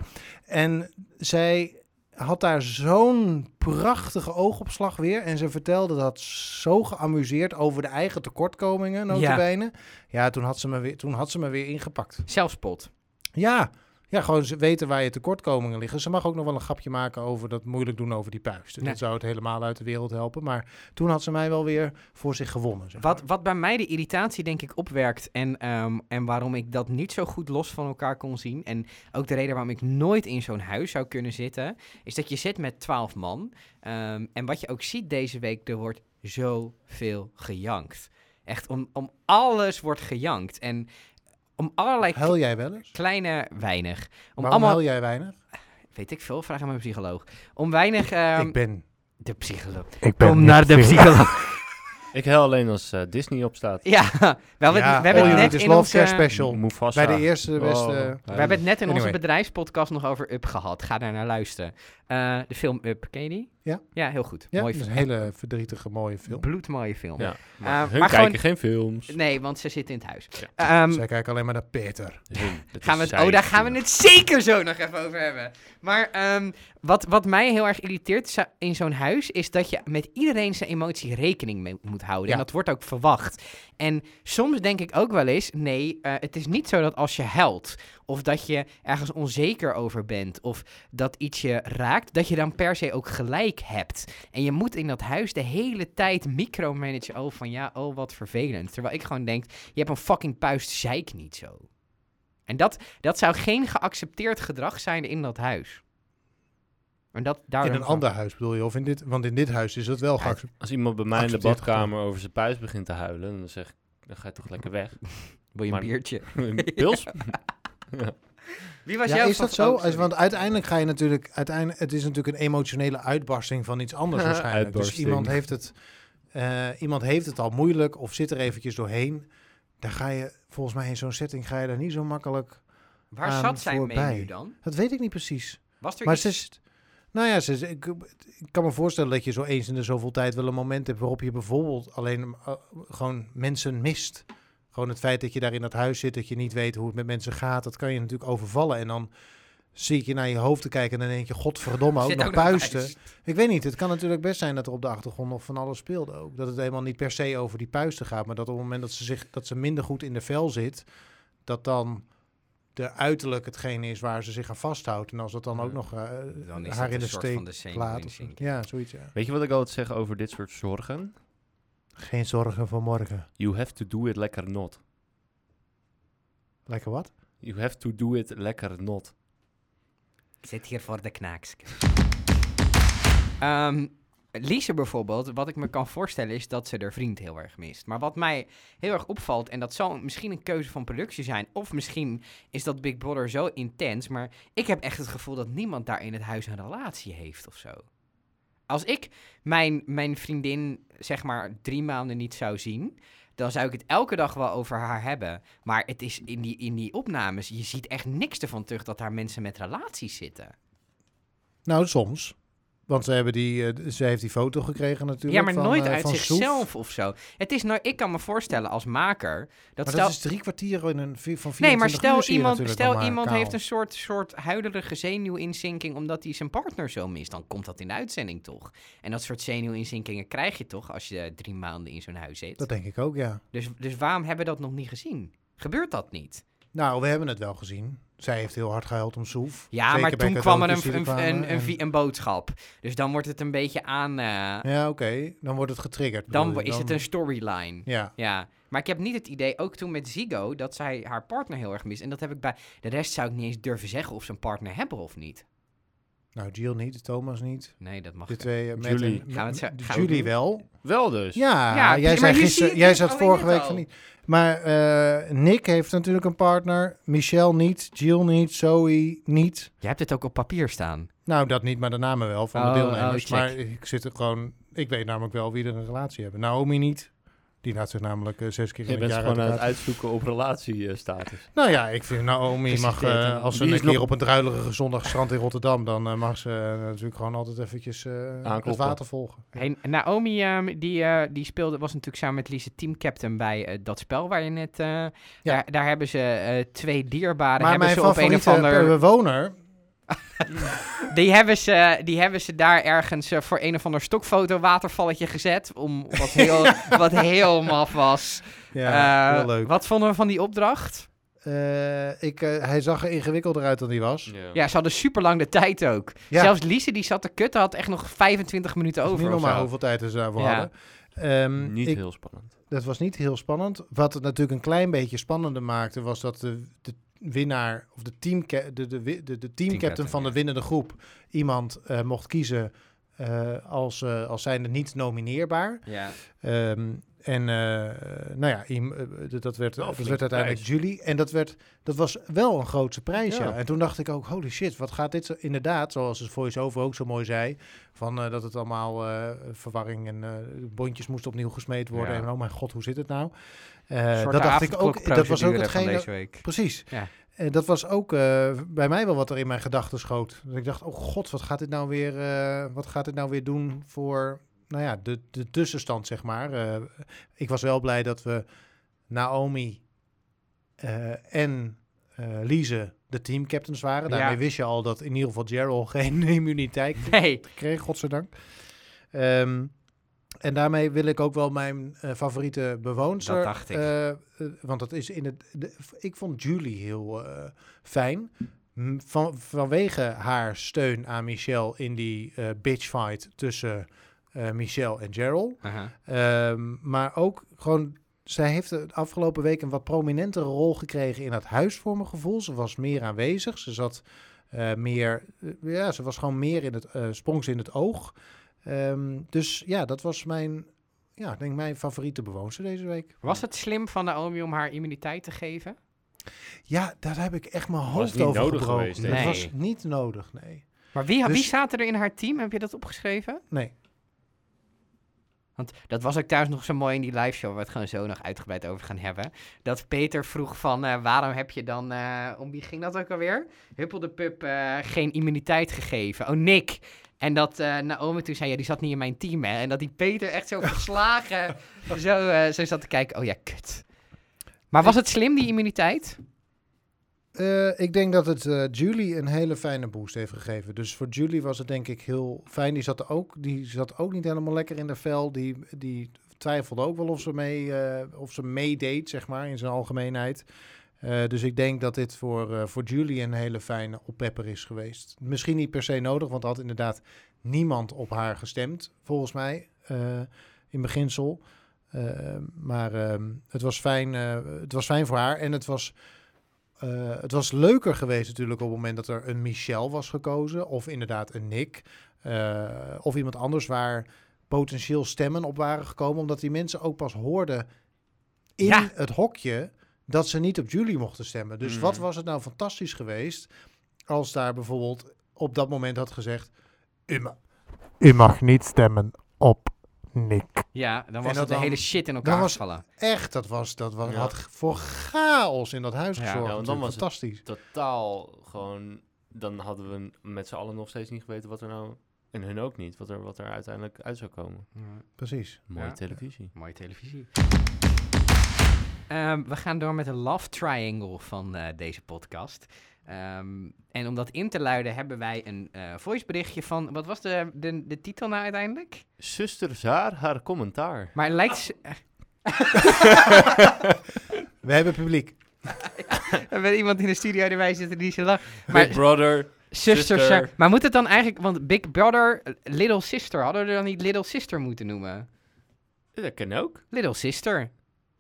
En zij had daar zo'n prachtige oogopslag weer. En ze vertelde dat zo geamuseerd over de eigen tekortkomingen, notabene. Ja, toen, had ze me weer, toen had ze me weer ingepakt. Zelfspot. Ja, ja, gewoon ze weten waar je tekortkomingen liggen. Ze mag ook nog wel een grapje maken over dat moeilijk doen over die puist. Nee. Dat zou het helemaal uit de wereld helpen. Maar toen had ze mij wel weer voor zich gewonnen. Zeg Wat, maar. wat bij mij de irritatie denk ik opwerkt en, ehm, en waarom ik dat niet zo goed los van elkaar kon zien. En ook de reden waarom ik nooit in zo'n huis zou kunnen zitten, is dat je zit met twaalf man. Ehm, en wat je ook ziet deze week, er wordt zoveel gejankt. Echt om, om alles wordt gejankt. En om allerlei Huil jij wel eens? kleine weinig. Om Waarom allemaal, huil jij weinig? weet ik veel, vraag aan mijn psycholoog. Om weinig, ehm, ik ben... de psycholoog. Ik ben Kom niet naar de psycholoog. Ik hel alleen als eh, Disney opstaat. ja, we hebben, Ja, we hebben het net in Love onze... Care Special. Mufasa. Bij de eerste beste... Oh, We hebben het net in onze Anyway. bedrijfspodcast nog over Up gehad. Ga daar naar luisteren. Eh, de film Up, ken je die? Ja. Ja, heel goed. Ja, Mooi film. een hele verdrietige mooie film. Bloedmooie film. Ja, maar Eh, hun maar kijken gewoon- geen films. Nee, want ze zitten in het huis. Ja. Ehm, Zij kijken alleen maar naar Peter. Hun, gaan we het, oh, daar gaan we het zeker zo nog even over hebben. Maar ehm, wat, wat mij heel erg irriteert in zo'n huis... is dat je met iedereen zijn emotie rekening mee moet houden. Ja. En dat wordt ook verwacht. En soms denk ik ook wel eens... nee, eh, het is niet zo dat als je huilt... of dat je ergens onzeker over bent... of dat iets je raakt... dat je dan per se ook gelijk hebt. En je moet in dat huis de hele tijd micromanagen... oh, van ja, oh, wat vervelend. Terwijl ik gewoon denk... je hebt een fucking puist, zeik niet zo. En dat, dat zou geen geaccepteerd gedrag zijn in dat huis. En dat, daar In een ander huis bedoel je? Of in dit, want in dit huis is het wel Ja, geaccepteerd. Als iemand bij mij in de badkamer over zijn puis begint te huilen, dan zeg ik, dan ga je toch lekker weg. Wil je een Maar- biertje? Pils? Wie was Ja, jouw is dat zo? want uiteindelijk ga je natuurlijk, uiteindelijk, het is natuurlijk een emotionele uitbarsting van iets anders waarschijnlijk. Dus iemand heeft, het, eh, iemand heeft het al moeilijk of zit er eventjes doorheen. Dan ga je, volgens mij in zo'n setting ga je daar niet zo makkelijk. Waar aan zat zij mee voorbij. nu dan? Dat weet ik niet precies. Was er Maar iets... ze is, nou ja, ze is- ik, ik kan me voorstellen dat je zo eens in de zoveel tijd wel een moment hebt waarop je bijvoorbeeld alleen eh, gewoon mensen mist. Gewoon het feit dat je daar in dat huis zit, dat je niet weet hoe het met mensen gaat, dat kan je natuurlijk overvallen. En dan zie ik je naar je hoofd te kijken en dan denk je, godverdomme, ook nog puisten. Ik weet niet, het kan natuurlijk best zijn dat er op de achtergrond nog van alles speelde ook. Dat het helemaal niet per se over die puisten gaat, maar dat op het moment dat ze, zich, dat ze minder goed in de vel zit, dat dan de uiterlijk hetgene is waar ze zich aan vasthoudt. En als dat dan ook nog eh, Dan is haar in de steek van de zenuw laat. Ja, zoiets, ja. Weet je wat ik altijd zeg over dit soort zorgen? Geen zorgen voor morgen. You have to do it lekker not. Lekker wat? You have to do it lekker not. Ik zit hier voor de knaaks. Ehm Lise bijvoorbeeld, wat ik me kan voorstellen is dat ze haar vriend heel erg mist. Maar wat mij heel erg opvalt, en dat zal misschien een keuze van productie zijn, of misschien is dat Big Brother zo intens, maar ik heb echt het gevoel dat niemand daar in het huis een relatie heeft of zo. Als ik mijn, mijn vriendin zeg maar drie maanden niet zou zien, dan zou ik het elke dag wel over haar hebben. Maar het is in die, in die opnames, je ziet echt niks ervan terug dat daar mensen met relaties zitten. Nou, soms. Want ze, hebben die, eh, ze heeft die foto gekregen natuurlijk. Ja, maar van, nooit eh, uit Soef. zichzelf of zo. Het is nou, ik kan me voorstellen als maker dat Maar stel. dat is drie kwartier in een van 24 Nee, maar stel iemand, stel maar iemand kaal. heeft een soort, soort huidige zenuwinzinking omdat hij zijn partner zo mist. Dan komt dat in de uitzending toch? En dat soort zenuwinzinkingen krijg je toch als je drie maanden in zo'n huis zit. Dat denk ik ook, ja. Dus, dus waarom hebben we dat nog niet gezien? Gebeurt dat niet? Nou, we hebben het wel gezien. Zij heeft heel hard gehuild om Soef. Ja, Zeker maar toen kwam er een, een, een, een, boodschap. Dus dan wordt het een beetje aan... eh, Ja, oké. Dan wordt het getriggerd. dan je? is het een storyline. Ja. Ja, maar ik heb niet het idee, ook toen met Zigo, dat zij haar partner heel erg mist. En dat heb ik bij de rest zou ik niet eens durven zeggen of ze een partner hebben of niet. Nou, Jill niet, Thomas niet. Nee, dat mag De twee, eh, met Julie. en- Gaan we het gaan Julie wel. Wel dus. Ja, Ja, jij zei gisteren, jij zat vorige week al. van niet. Maar eh, Nick heeft natuurlijk een partner, Michelle niet, Jill niet, Zoe niet. Je hebt het ook op papier staan. Nou, dat niet, maar de namen wel van Oh, de deelnemers. oh, maar ik zit er gewoon, ik weet namelijk wel wie er een relatie hebben. Naomi niet. Die laat zich namelijk eh, zes keer in Je het bent jaar gewoon aan uit het elkaar- uitzoeken op relatiestatus. Nou ja, ik vind Naomi Precies mag, eh, en als ze een keer nog- op een druilige zondagstrand in Rotterdam, dan eh, mag ze eh, natuurlijk gewoon altijd eventjes eh, het water volgen. Hey, Naomi, ehm, die, eh, die speelde, was natuurlijk samen met Lise teamcaptain bij eh, dat spel waar je net... eh, daar, daar hebben ze eh, twee dierbaren, Maar hebben mijn ze op een of favoriete ander... bewoner, Die hebben, ze, die hebben ze daar ergens eh, voor een of ander stokfoto watervalletje gezet. Om, wat, heel, wat heel maf was. ja, Eh, heel leuk. Wat vonden we van die opdracht? Eh, ik, hij zag er ingewikkelder uit dan hij was. Ja, ze hadden super lang de tijd ook. Ja. Zelfs Lise die zat te kutten, had echt nog 25 minuten over. niet normaal hoeveel tijd ze daarvoor Ja. hadden. Ehm, Niet ik- heel spannend. Dat was niet heel spannend. Wat het natuurlijk een klein beetje spannender maakte, was dat de, de winnaar, of de, team, de, de, de, de teamcaptain van de winnende groep, iemand eh, mocht kiezen eh, als, eh, als zijnde niet nomineerbaar. Ja. Ehm, en eh, nou ja, eh, d- dat werd, dat werd uiteindelijk. Julie. En dat, werd, dat was wel een grootse prijs, ja. En toen dacht ik ook, holy shit, wat gaat dit. Inderdaad, zoals de voice-over ook zo mooi zei, van eh, dat het allemaal eh, verwarring en eh, bondjes moesten opnieuw gesmeed worden. En oh mijn god, hoe zit het nou? Eh, dat dacht ik ook. Dat was ook week. Precies. Ja. En dat was ook eh, bij mij wel wat er in mijn gedachten schoot. Dat ik dacht, oh god, wat gaat dit nou weer, eh, wat gaat dit nou weer doen voor, nou ja, de, de tussenstand, zeg maar. Eh, ik was wel blij dat we Naomi eh, en eh Lise de teamcaptains waren. Ja. Daarmee wist je al dat in ieder geval Gerald geen immuniteit Nee. kreeg, godzijdank. Ehm en daarmee wil ik ook wel mijn favoriete bewoonster. Dat dacht ik. want dat is in het. de- ik vond Julie heel fijn. Van, vanwege haar steun aan Michelle in die bitchfight tussen Michelle en Gerald. Ehm, maar ook gewoon. Zij heeft de afgelopen week een wat prominentere rol gekregen in het huis, voor mijn gevoel. Ze was meer aanwezig. Ze zat eh, meer. eh, ja, ze was gewoon meer in het. eh sprong ze in het oog. Ehm, dus ja, dat was mijn. Ja, denk mijn favoriete bewoonster deze week. Was het slim van Naomi om haar immuniteit te geven? Ja, daar heb ik echt mijn hoofd over nodig gebroken. geweest, Het nee. was niet nodig, nee. Maar wie, wie Dus- zaten er in haar team? Heb je dat opgeschreven? Nee. Want dat was ook thuis nog zo mooi in die live show, waar we het gewoon zo nog uitgebreid over gaan hebben. Dat Peter vroeg van, eh, waarom heb je dan, eh, om wie ging dat ook alweer? Huppel de Pup eh, geen immuniteit gegeven. Oh, Nick. En dat Naomi toen zei, ja, die zat niet in mijn team, hè. En dat die Peter echt zo verslagen zo, zo zat te kijken. Oh ja, kut. Maar was het slim, die immuniteit? Eh, ik denk dat het eh, Julie een hele fijne boost heeft gegeven. Dus voor Julie was het denk ik heel fijn. Die zat, ook, die zat ook niet helemaal lekker in de vel. Die, die twijfelde ook wel of ze, mee, eh, of ze meedeed, zeg maar, in zijn algemeenheid. Dus ik denk dat dit voor, voor Julie een hele fijne oppepper is geweest. Misschien niet per se nodig, want had inderdaad niemand op haar gestemd, volgens mij, in beginsel. Maar ehm, het, was fijn, het was fijn voor haar en het was... Eh, het was leuker geweest natuurlijk op het moment dat er een Michel was gekozen. Of inderdaad een Nick. eh, of iemand anders waar potentieel stemmen op waren gekomen. Omdat die mensen ook pas hoorden in Ja. het hokje dat ze niet op Julie mochten stemmen. Dus wat was het nou fantastisch geweest als daar bijvoorbeeld op dat moment had gezegd... U ma- U mag niet stemmen op Nick. Ja, dan was dat het de dan- hele shit in elkaar was- gevallen. echt, dat, was, dat was, Ja. had voor chaos in dat huis Ja, gezorgd. ja, want dan natuurlijk. was het- fantastisch. Totaal gewoon... Dan hadden we met z'n allen nog steeds niet geweten wat er nou... En hun ook niet, wat er, wat er uiteindelijk uit zou komen. Precies. Mooie Ja. televisie. Mooie televisie. Ehm, we gaan door met de love triangle van eh, deze podcast. Ehm, en om dat in te luiden hebben wij een eh voiceberichtje van... Wat was de, de, de titel nou uiteindelijk? Zuster Zaar, haar commentaar. Maar het lijkt... s- We hebben publiek. We hebben iemand in de studio erbij zitten die zo lacht. Maar Big Brother. Sister, Maar moet het dan eigenlijk... Want Big Brother, Little Sister, hadden we er dan niet Little Sister moeten noemen? Dat kan ook. Little Sister.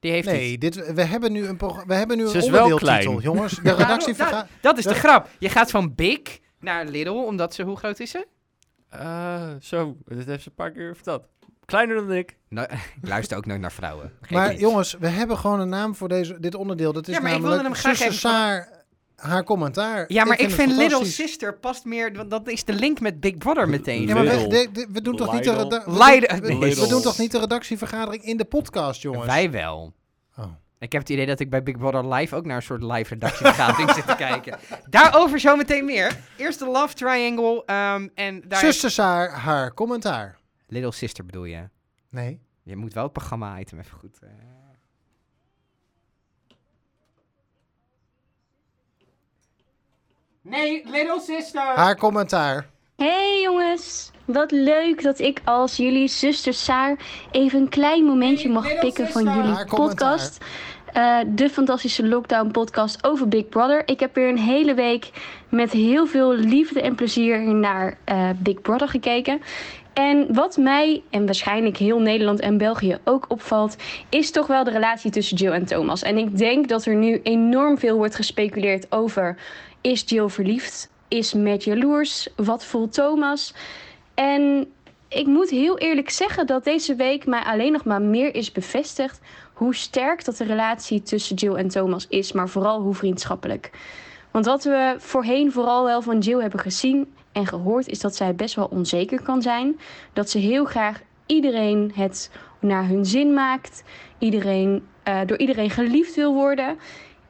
Die heeft Nee, iets. dit, we hebben nu een, we hebben nu Ze een is wel onderdeeltitel, klein. jongens. De redactie Daarom- vergaat... Dat is de grap. Je gaat van Big naar Little, omdat ze... Hoe groot is ze? Eh, zo, dit heeft ze een paar keer verteld. Kleiner dan ik. Nou, ik luister ook nooit naar vrouwen. Maar niet. jongens, we hebben gewoon een naam voor deze, dit onderdeel. Dat is Ja, maar ik namelijk wilde hem graag even- haar commentaar. Ja, maar ik, vind Little. Sister past meer... Want dat is de link met Big Brother meteen. Ja, maar we, Lidl. de- de- we doen toch niet de, we, doen- we- Lidl. we doen toch niet de redactievergadering in de podcast, jongens? Wij wel. Oh. Ik heb het idee dat ik bij Big Brother Live ook naar een soort live redactievergadering zit te kijken. Daarover zometeen meer. Eerst de Love Triangle. ehm, en daar Zuster Saar, haar commentaar. Little Sister bedoel je? Nee. Je moet wel het programma-item even goed... eh. Nee, Little Sister! Haar commentaar. Hey jongens, wat leuk dat ik als jullie zuster Saar even een klein momentje Hey, mag pikken van jullie Haar podcast. Eh, de fantastische lockdown podcast over Big Brother. Ik heb weer een hele week met heel veel liefde en plezier naar eh, Big Brother gekeken. En wat mij en waarschijnlijk heel Nederland en België ook opvalt, is toch wel de relatie tussen Jill en Thomas. En ik denk dat er nu enorm veel wordt gespeculeerd over: is Jill verliefd? Is Matt jaloers? Wat voelt Thomas? En ik moet heel eerlijk zeggen dat deze week mij alleen nog maar meer is bevestigd hoe sterk dat de relatie tussen Jill en Thomas is, maar vooral hoe vriendschappelijk. Want wat we voorheen vooral wel van Jill hebben gezien en gehoord, is dat zij best wel onzeker kan zijn. Dat ze heel graag iedereen het naar hun zin maakt, iedereen, eh, door iedereen geliefd wil worden.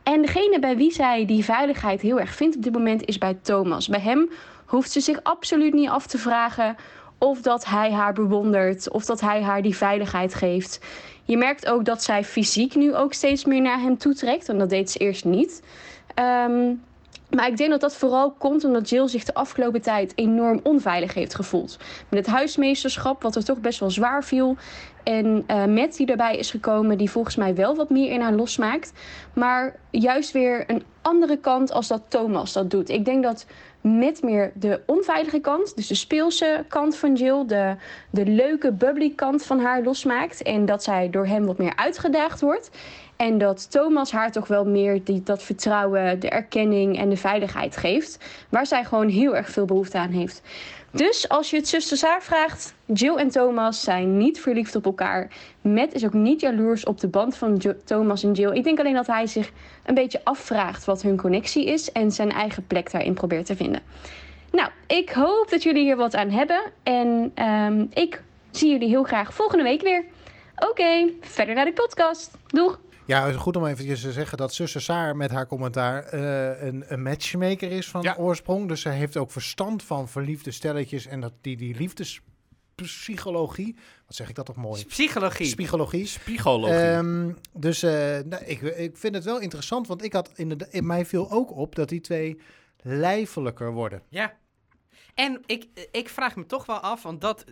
En degene bij wie zij die veiligheid heel erg vindt op dit moment is bij Thomas. Bij hem hoeft ze zich absoluut niet af te vragen of dat hij haar bewondert of dat hij haar die veiligheid geeft. Je merkt ook dat zij fysiek nu ook steeds meer naar hem toetrekt. En dat deed ze eerst niet. Ehm, maar ik denk dat dat vooral komt omdat Jill zich de afgelopen tijd enorm onveilig heeft gevoeld. Met het huismeesterschap, wat er toch best wel zwaar viel. En eh Matt die erbij is gekomen, die volgens mij wel wat meer in haar losmaakt. Maar juist weer een andere kant als dat Thomas dat doet. Ik denk dat Matt meer de onveilige kant, dus de speelse kant van Jill, de, de leuke, bubbly kant van haar losmaakt. En dat zij door hem wat meer uitgedaagd wordt. En dat Thomas haar toch wel meer die, dat vertrouwen, de erkenning en de veiligheid geeft. Waar zij gewoon heel erg veel behoefte aan heeft. Dus als je het zuster Saar vraagt, Jill en Thomas zijn niet verliefd op elkaar. Matt is ook niet jaloers op de band van Thomas en Jill. Ik denk alleen dat hij zich een beetje afvraagt wat hun connectie is en zijn eigen plek daarin probeert te vinden. Nou, ik hoop dat jullie hier wat aan hebben. En ehm, ik zie jullie heel graag volgende week weer. Oké, verder naar de podcast. Doeg! Ja, het is goed om eventjes te zeggen dat zuster Saar met haar commentaar eh, een, een matchmaker is van Ja. oorsprong. Dus zij heeft ook verstand van verliefde stelletjes en dat die, die liefdespsychologie. Wat zeg ik dat toch mooi? Psychologie. Psychologie. Spiegologie. Ehm, dus eh, nou, ik, ik vind het wel interessant, want ik had in, in mij viel ook op dat die twee lijfelijker worden. Ja. En ik, ik vraag me toch wel af, want dat,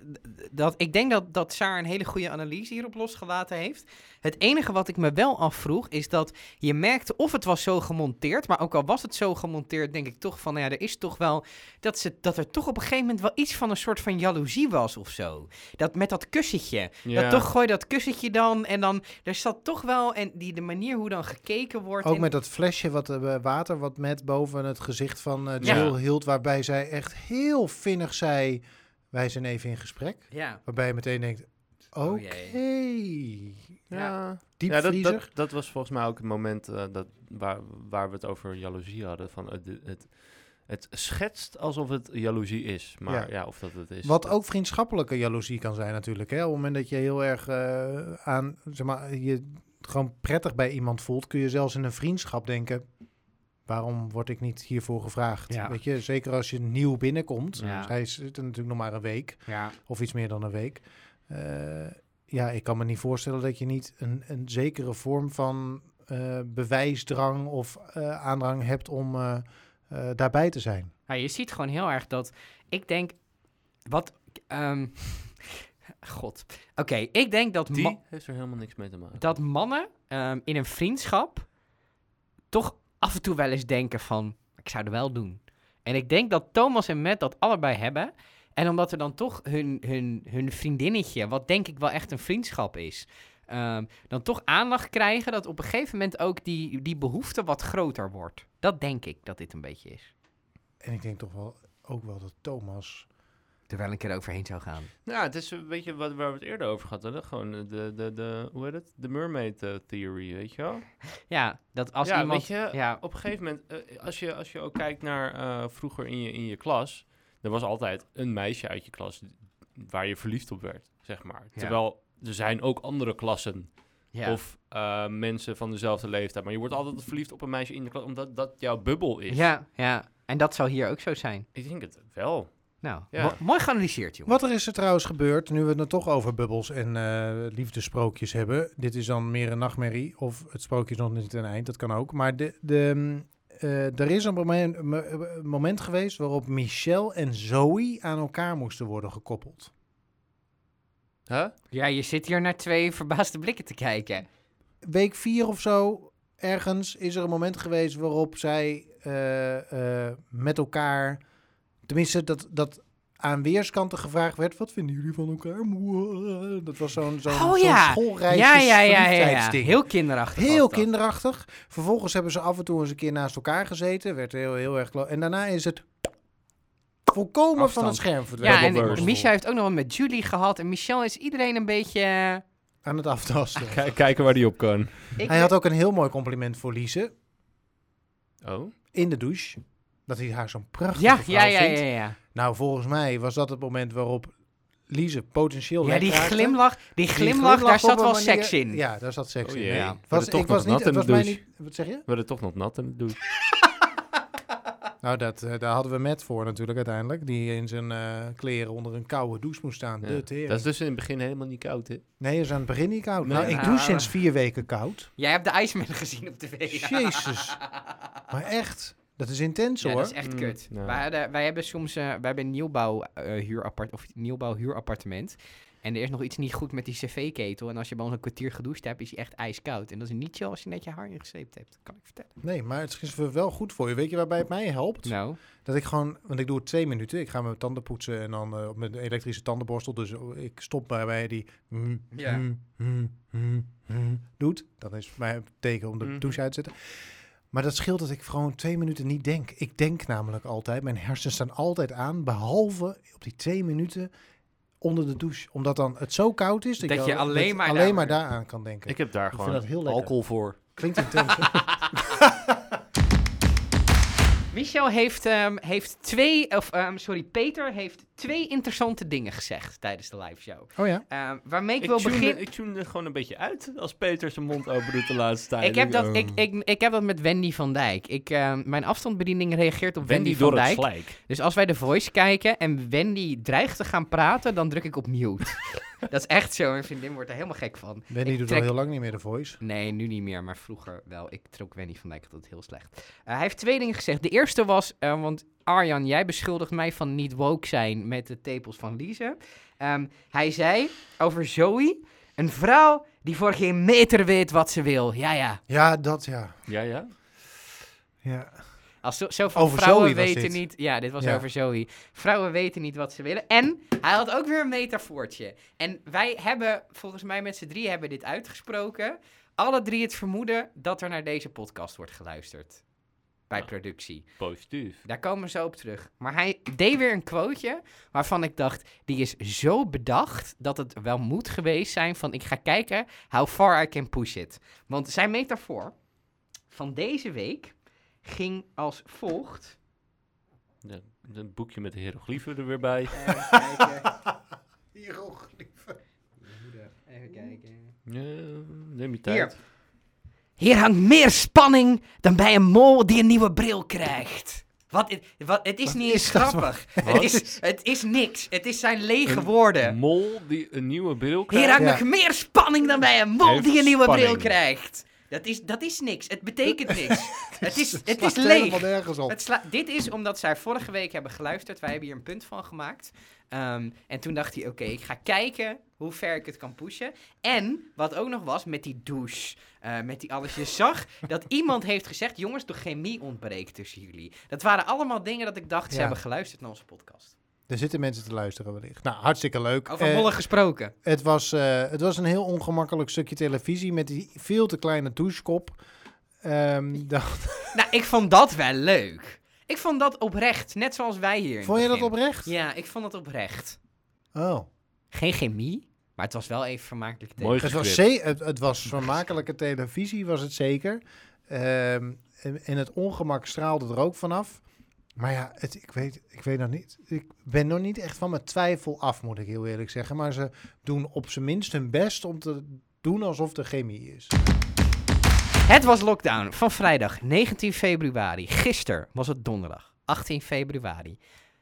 dat, ik denk dat, dat Saar een hele goede analyse hierop losgelaten heeft. Het enige wat ik me wel afvroeg, is dat je merkte of het was zo gemonteerd, maar ook al was het zo gemonteerd, denk ik toch van, nou ja, er is toch wel, dat, ze, dat er toch op een gegeven moment wel iets van een soort van jaloezie was of zo. Dat met dat kussentje, ja. dat toch gooi dat kussentje dan en dan, er zat toch wel, en die, de manier hoe dan gekeken wordt. Ook met dat flesje wat, eh, water wat met boven het gezicht van eh, Ja. Hield, waarbij zij echt heel vinnig zei, wij zijn even in gesprek. Ja. Waarbij je meteen denkt, oké, Oh jee. Ja. diep Ja, dat, vriezer. dat, dat was volgens mij ook het moment eh, dat, waar, waar we het over jaloezie hadden. Van het, het, het schetst alsof het jaloezie is. Maar Ja. ja, of dat het is. Wat dat- ook vriendschappelijke jaloezie kan zijn natuurlijk. Hè? Op het moment dat je heel erg eh, aan, zeg maar, je gewoon prettig bij iemand voelt, kun je zelfs in een vriendschap denken, waarom word ik niet hiervoor gevraagd? Ja. Weet je, zeker als je nieuw binnenkomt. Ja. Zij zitten natuurlijk nog maar een week Ja. of iets meer dan een week. Eh, ja, ik kan me niet voorstellen dat je niet een, een zekere vorm van eh, bewijsdrang of eh, aandrang hebt om eh, eh, daarbij te zijn. Ja, je ziet gewoon heel erg dat. Ik denk. Wat. ehm, God. Oké, ik denk dat, Die heeft er helemaal niks mee te maken. dat mannen ehm, in een vriendschap. toch af en toe wel eens denken van, ik zou het wel doen. En ik denk dat Thomas en Matt dat allebei hebben. En omdat er dan toch hun, hun, hun vriendinnetje, wat denk ik wel echt een vriendschap is, ehm, dan toch aandacht krijgen dat op een gegeven moment ook die, die behoefte wat groter wordt. Dat denk ik dat dit een beetje is. En ik denk toch wel ook wel dat Thomas... Er wel een keer overheen zou gaan. Nou, het is een beetje wat, waar we het eerder over gehad hadden. Gewoon eh, de, de, de hoe heet het? De mermaid eh, theory, weet je wel? Ja, dat als ja, iemand... weet je, ja, op een gegeven moment, eh, als, je, als je ook kijkt naar eh, vroeger in je, in je klas, er was altijd een meisje uit je klas waar je verliefd op werd, zeg maar. Ja. Terwijl er zijn ook andere klassen ja. of eh, mensen van dezelfde leeftijd, maar je wordt altijd verliefd op een meisje in de klas, omdat dat jouw bubbel is. ja, ja. En dat zou hier ook zo zijn. Ik denk het wel. Nou, Ja. mo- mooi geanalyseerd, jongen. Wat er is er trouwens gebeurd, nu we het toch over bubbels en eh liefdesprookjes hebben. Dit is dan meer een nachtmerrie of het sprookje is nog niet een eind, dat kan ook. Maar de, de, eh, er is een moment, m- eh, moment geweest waarop Michelle en Zoe aan elkaar moesten worden gekoppeld. Huh? Ja, je zit hier naar twee verbaasde blikken te kijken. Week vier of zo, ergens, is er een moment geweest waarop zij eh, eh, met elkaar, tenminste dat, dat aan weerskanten gevraagd werd, wat vinden jullie van elkaar? Moe- Dat was zo'n zo'n Oh ja. Ja, ja, ja, ja, ja. verliefdheidsding. Heel kinderachtig. Heel kinderachtig. Vervolgens hebben ze af en toe eens een keer naast elkaar gezeten. Werd heel, heel erg... En daarna is het volkomen van het scherm verdwenen. Ja, en burst. Micha heeft ook nog wel met Julie gehad. En Michel is iedereen een beetje... eh, Aan het aftasten. Kijk- kijken waar die op kan. Ik Hij had ook een heel mooi compliment voor Lise. Oh? In de douche. Dat hij haar zo'n prachtige Ja, vrouw ja, ja, vindt. ja, ja. Nou, volgens mij was dat het moment waarop Lise potentieel Ja, die raakte. glimlach, die Die glimlach, daar zat wel manier- seks in. Ja, daar zat seks Oh in. Ja. Was, toch nog was niet, nat in het de was mij douche. niet... Wat zeg je? We werden toch nog nat in de douche. Nou, dat, eh, daar hadden we Matt voor natuurlijk uiteindelijk. Die in zijn eh, kleren onder een koude douche moest staan. Ja. De tering. Dat is dus in het begin helemaal niet koud, hè? Nee, is aan het begin niet koud. Nee. nou, ik doe maar- sinds vier weken koud. Jij hebt de IJsman gezien op tv. Jezus. Maar echt, dat is intens Ja, hoor. dat is echt Mm, kut. nou. Wij, hadden, wij hebben soms eh, wij hebben een nieuwbouw, eh, huurappart, of nieuwbouw huurappartement. En er is nog iets niet goed met die cv-ketel. En als je bij ons een kwartier gedoucht hebt, is hij echt ijskoud. En dat is niet chill als je net je haar ingesleept hebt. Kan ik vertellen. Nee, maar het is wel goed voor je. Weet je waarbij het mij helpt? Nou, Dat ik gewoon, want ik doe het twee minuten. Ik ga mijn tanden poetsen en dan eh, op mijn elektrische tandenborstel. Dus eh, ik stop bij, die mm, Ja. mm, mm, mm, mm, doet. Dat is mijn teken om de Mhm. douche uit te zetten. Maar dat scheelt dat ik gewoon twee minuten niet denk. Ik denk namelijk altijd, mijn hersenen staan altijd aan, behalve op die twee minuten onder de douche. Omdat dan het zo koud is dat, Dat je alleen maar alleen daar- maar daaraan kan denken. Ik heb daar Ik vind gewoon dat heel lekker. alcohol voor. Klinkt intens. Michel heeft, ehm, heeft twee, of ehm, sorry, Peter heeft twee interessante dingen gezegd tijdens de live show. oh ja? Ehm, waarmee ik, Ik wil beginnen. ik tune er gewoon een beetje uit als Peter zijn mond open doet de laatste tijd. Ik heb, dat, oh. ik, ik, ik heb dat met Wendy van Dijk. Ik, ehm, mijn afstandsbediening reageert op Wendy, Wendy van door het Dijk. slijk. Dus als wij de voice kijken en Wendy dreigt te gaan praten, dan druk ik op mute. dat is echt zo. Mijn vriendin wordt er helemaal gek van. Wendy Ik doet trek- al heel lang niet meer de voice. Nee, nu niet meer, maar vroeger wel. Ik trok Wendy van Dijk altijd heel slecht. Eh, hij heeft twee dingen gezegd. De eerste was, eh, want Arjan, jij beschuldigt mij van niet woke zijn met de tepels van Lise. Ehm, hij zei over Zoe, een vrouw die voor geen meter weet wat ze wil. Ja, ja. Ja, dat ja. Ja, ja. ja. Als zo, zo van Over vrouwen Zoe was weten dit. niet... Ja, dit was Ja. over Zoe. Vrouwen weten niet wat ze willen. En hij had ook weer een metafoortje. En wij hebben, volgens mij met z'n drie hebben dit uitgesproken. Alle drie het vermoeden dat er naar deze podcast wordt geluisterd. Bij Ah. productie. Positief. Daar komen we zo op terug. Maar hij deed weer een quoteje waarvan ik dacht, die is zo bedacht dat het wel moet geweest zijn van ik ga kijken how far I can push it. Want zijn metafoor van deze week ging als volgt. Ja, een boekje met de hieroglyphen er weer bij. Even kijken. Hieroglyphen. Even kijken. Ja, neem je Hier. tijd. Hier hangt meer spanning dan bij een mol die een nieuwe bril krijgt. Wat, het- wat, het is Wat niet eens is dat grappig. Het is, het is niks. Het is zijn lege Een woorden. Mol die een nieuwe bril Hier krijgt. hangt Ja. nog meer spanning dan bij een mol Heeft die een nieuwe bril krijgt. Dat is, dat is niks. Het betekent niks. het is, het is helemaal leeg. nergens op. Het sla- dit is omdat zij vorige week hebben geluisterd. Wij hebben hier een punt van gemaakt. Ehm, en toen dacht hij, oké, ik ga kijken hoe ver ik het kan pushen. En, wat ook nog was, met die douche, eh, met die alles. Je zag dat iemand heeft gezegd, jongens, de chemie ontbreekt tussen jullie. Dat waren allemaal dingen dat ik dacht, ze hebben geluisterd naar onze podcast. Er zitten mensen te luisteren wellicht. Nou, hartstikke leuk. Over Eh, gesproken. het, was, eh, het was een heel ongemakkelijk stukje televisie met die veel te kleine douchekop. Ehm, dan- Nou, ik vond dat wel leuk. Ik vond dat oprecht, net zoals wij hier. vond je dat oprecht? Ja, ik vond dat oprecht. Oh. Geen chemie, maar het was wel even vermakelijk. te- Mooi Het was, het, het was vermakelijke televisie, was het zeker. Ehm, en, en het ongemak straalde er ook vanaf. Maar ja, ik, weet, ik weet nog niet. Ik ben nog niet echt van mijn twijfel af, moet ik heel eerlijk zeggen. Maar ze doen op zijn minst hun best om te doen alsof er chemie is. Het was lockdown van vrijdag 19 februari. Gisteren was het donderdag 18 februari.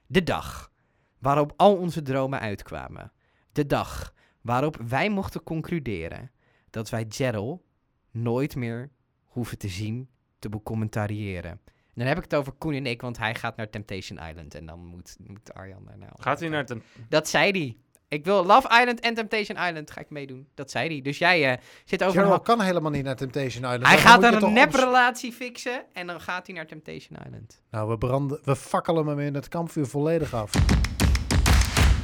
De dag waarop al onze dromen uitkwamen. De dag waarop wij mochten concluderen dat wij Gerald nooit meer hoeven te zien, te becommentariëren. Dan heb ik het over Koen en ik, want hij gaat naar Temptation Island en dan moet, moet Arjan daar nou. Gaat hij naar het... Dat zei hij. Ik wil Love Island en Temptation Island ga ik meedoen. Dat zei hij. Dus jij eh, zit over Gerald kan helemaal niet naar Temptation Island. Hij gaat dan een neprelatie fixen en dan gaat hij naar Temptation Island. Nou, we, branden, we fakkelen hem in het kampvuur volledig af.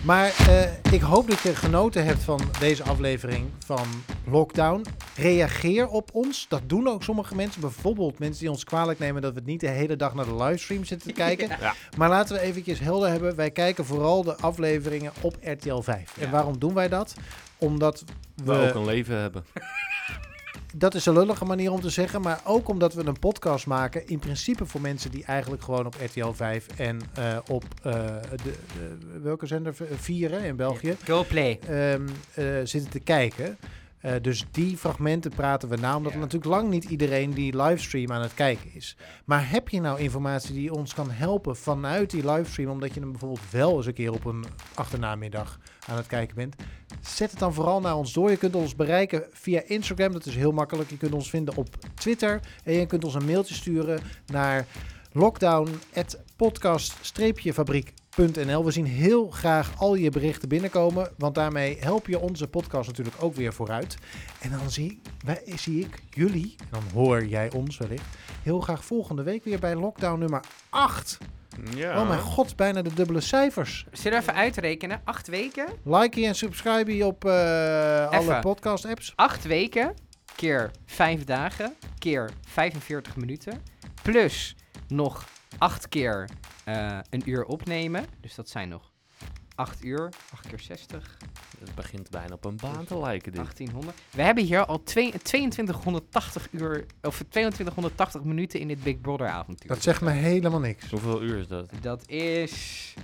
Maar eh, ik hoop dat je genoten hebt van deze aflevering van Lockdown. Reageer op ons. Dat doen ook sommige mensen. Bijvoorbeeld mensen die ons kwalijk nemen dat we niet de hele dag naar de livestream zitten te kijken. Ja. Maar laten we eventjes helder hebben. Wij kijken vooral de afleveringen op RTL 5. En waarom doen wij dat? Omdat We ook een leven hebben. dat is een lullige manier om te zeggen, maar ook omdat we een podcast maken, in principe voor mensen die eigenlijk gewoon op RTL 5 en eh, op eh, de, de- welke zender? Vier hè, in België Go play. ehm, eh, zitten te kijken. Eh, dus die fragmenten praten we na, omdat Ja. natuurlijk lang niet iedereen die livestream aan het kijken is. Maar heb je nou informatie die ons kan helpen vanuit die livestream, omdat je hem bijvoorbeeld wel eens een keer op een achternamiddag aan het kijken bent? Zet het dan vooral naar ons door. Je kunt ons bereiken via Instagram, dat is heel makkelijk. Je kunt ons vinden op Twitter en je kunt ons een mailtje sturen naar lockdown.podcast-fabriek.nl. We zien heel graag al je berichten binnenkomen, want daarmee help je onze podcast natuurlijk ook weer vooruit. En dan zie, wij, zie ik jullie, en dan hoor jij ons wellicht, heel graag volgende week weer bij lockdown nummer 8. Ja. Oh mijn god, bijna de dubbele cijfers. Zullen we even uitrekenen? Acht weken? Like je en subscribe je op eh, alle podcast apps. Acht weken keer vijf dagen keer 45 minuten. Plus nog acht keer eh, een uur opnemen. Dus dat zijn nog acht uur. Acht keer 60. Het begint bijna op een baan te lijken dit. 1800. We hebben hier al twee- 2280 uur, of 2280 minuten in dit Big Brother avontuur. Dat zegt me helemaal niks. Hoeveel uur is dat? Dat is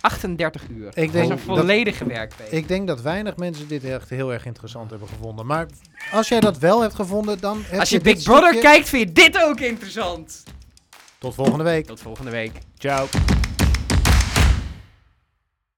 38 uur. Ik dat is denk een dat- volledige werkweek. Ik denk dat weinig mensen dit echt heel erg interessant hebben gevonden. Maar als jij dat wel hebt gevonden, dan heb Als je Big Brother stukje- kijkt, vind je dit ook interessant. Tot volgende week. Tot volgende week. Ciao.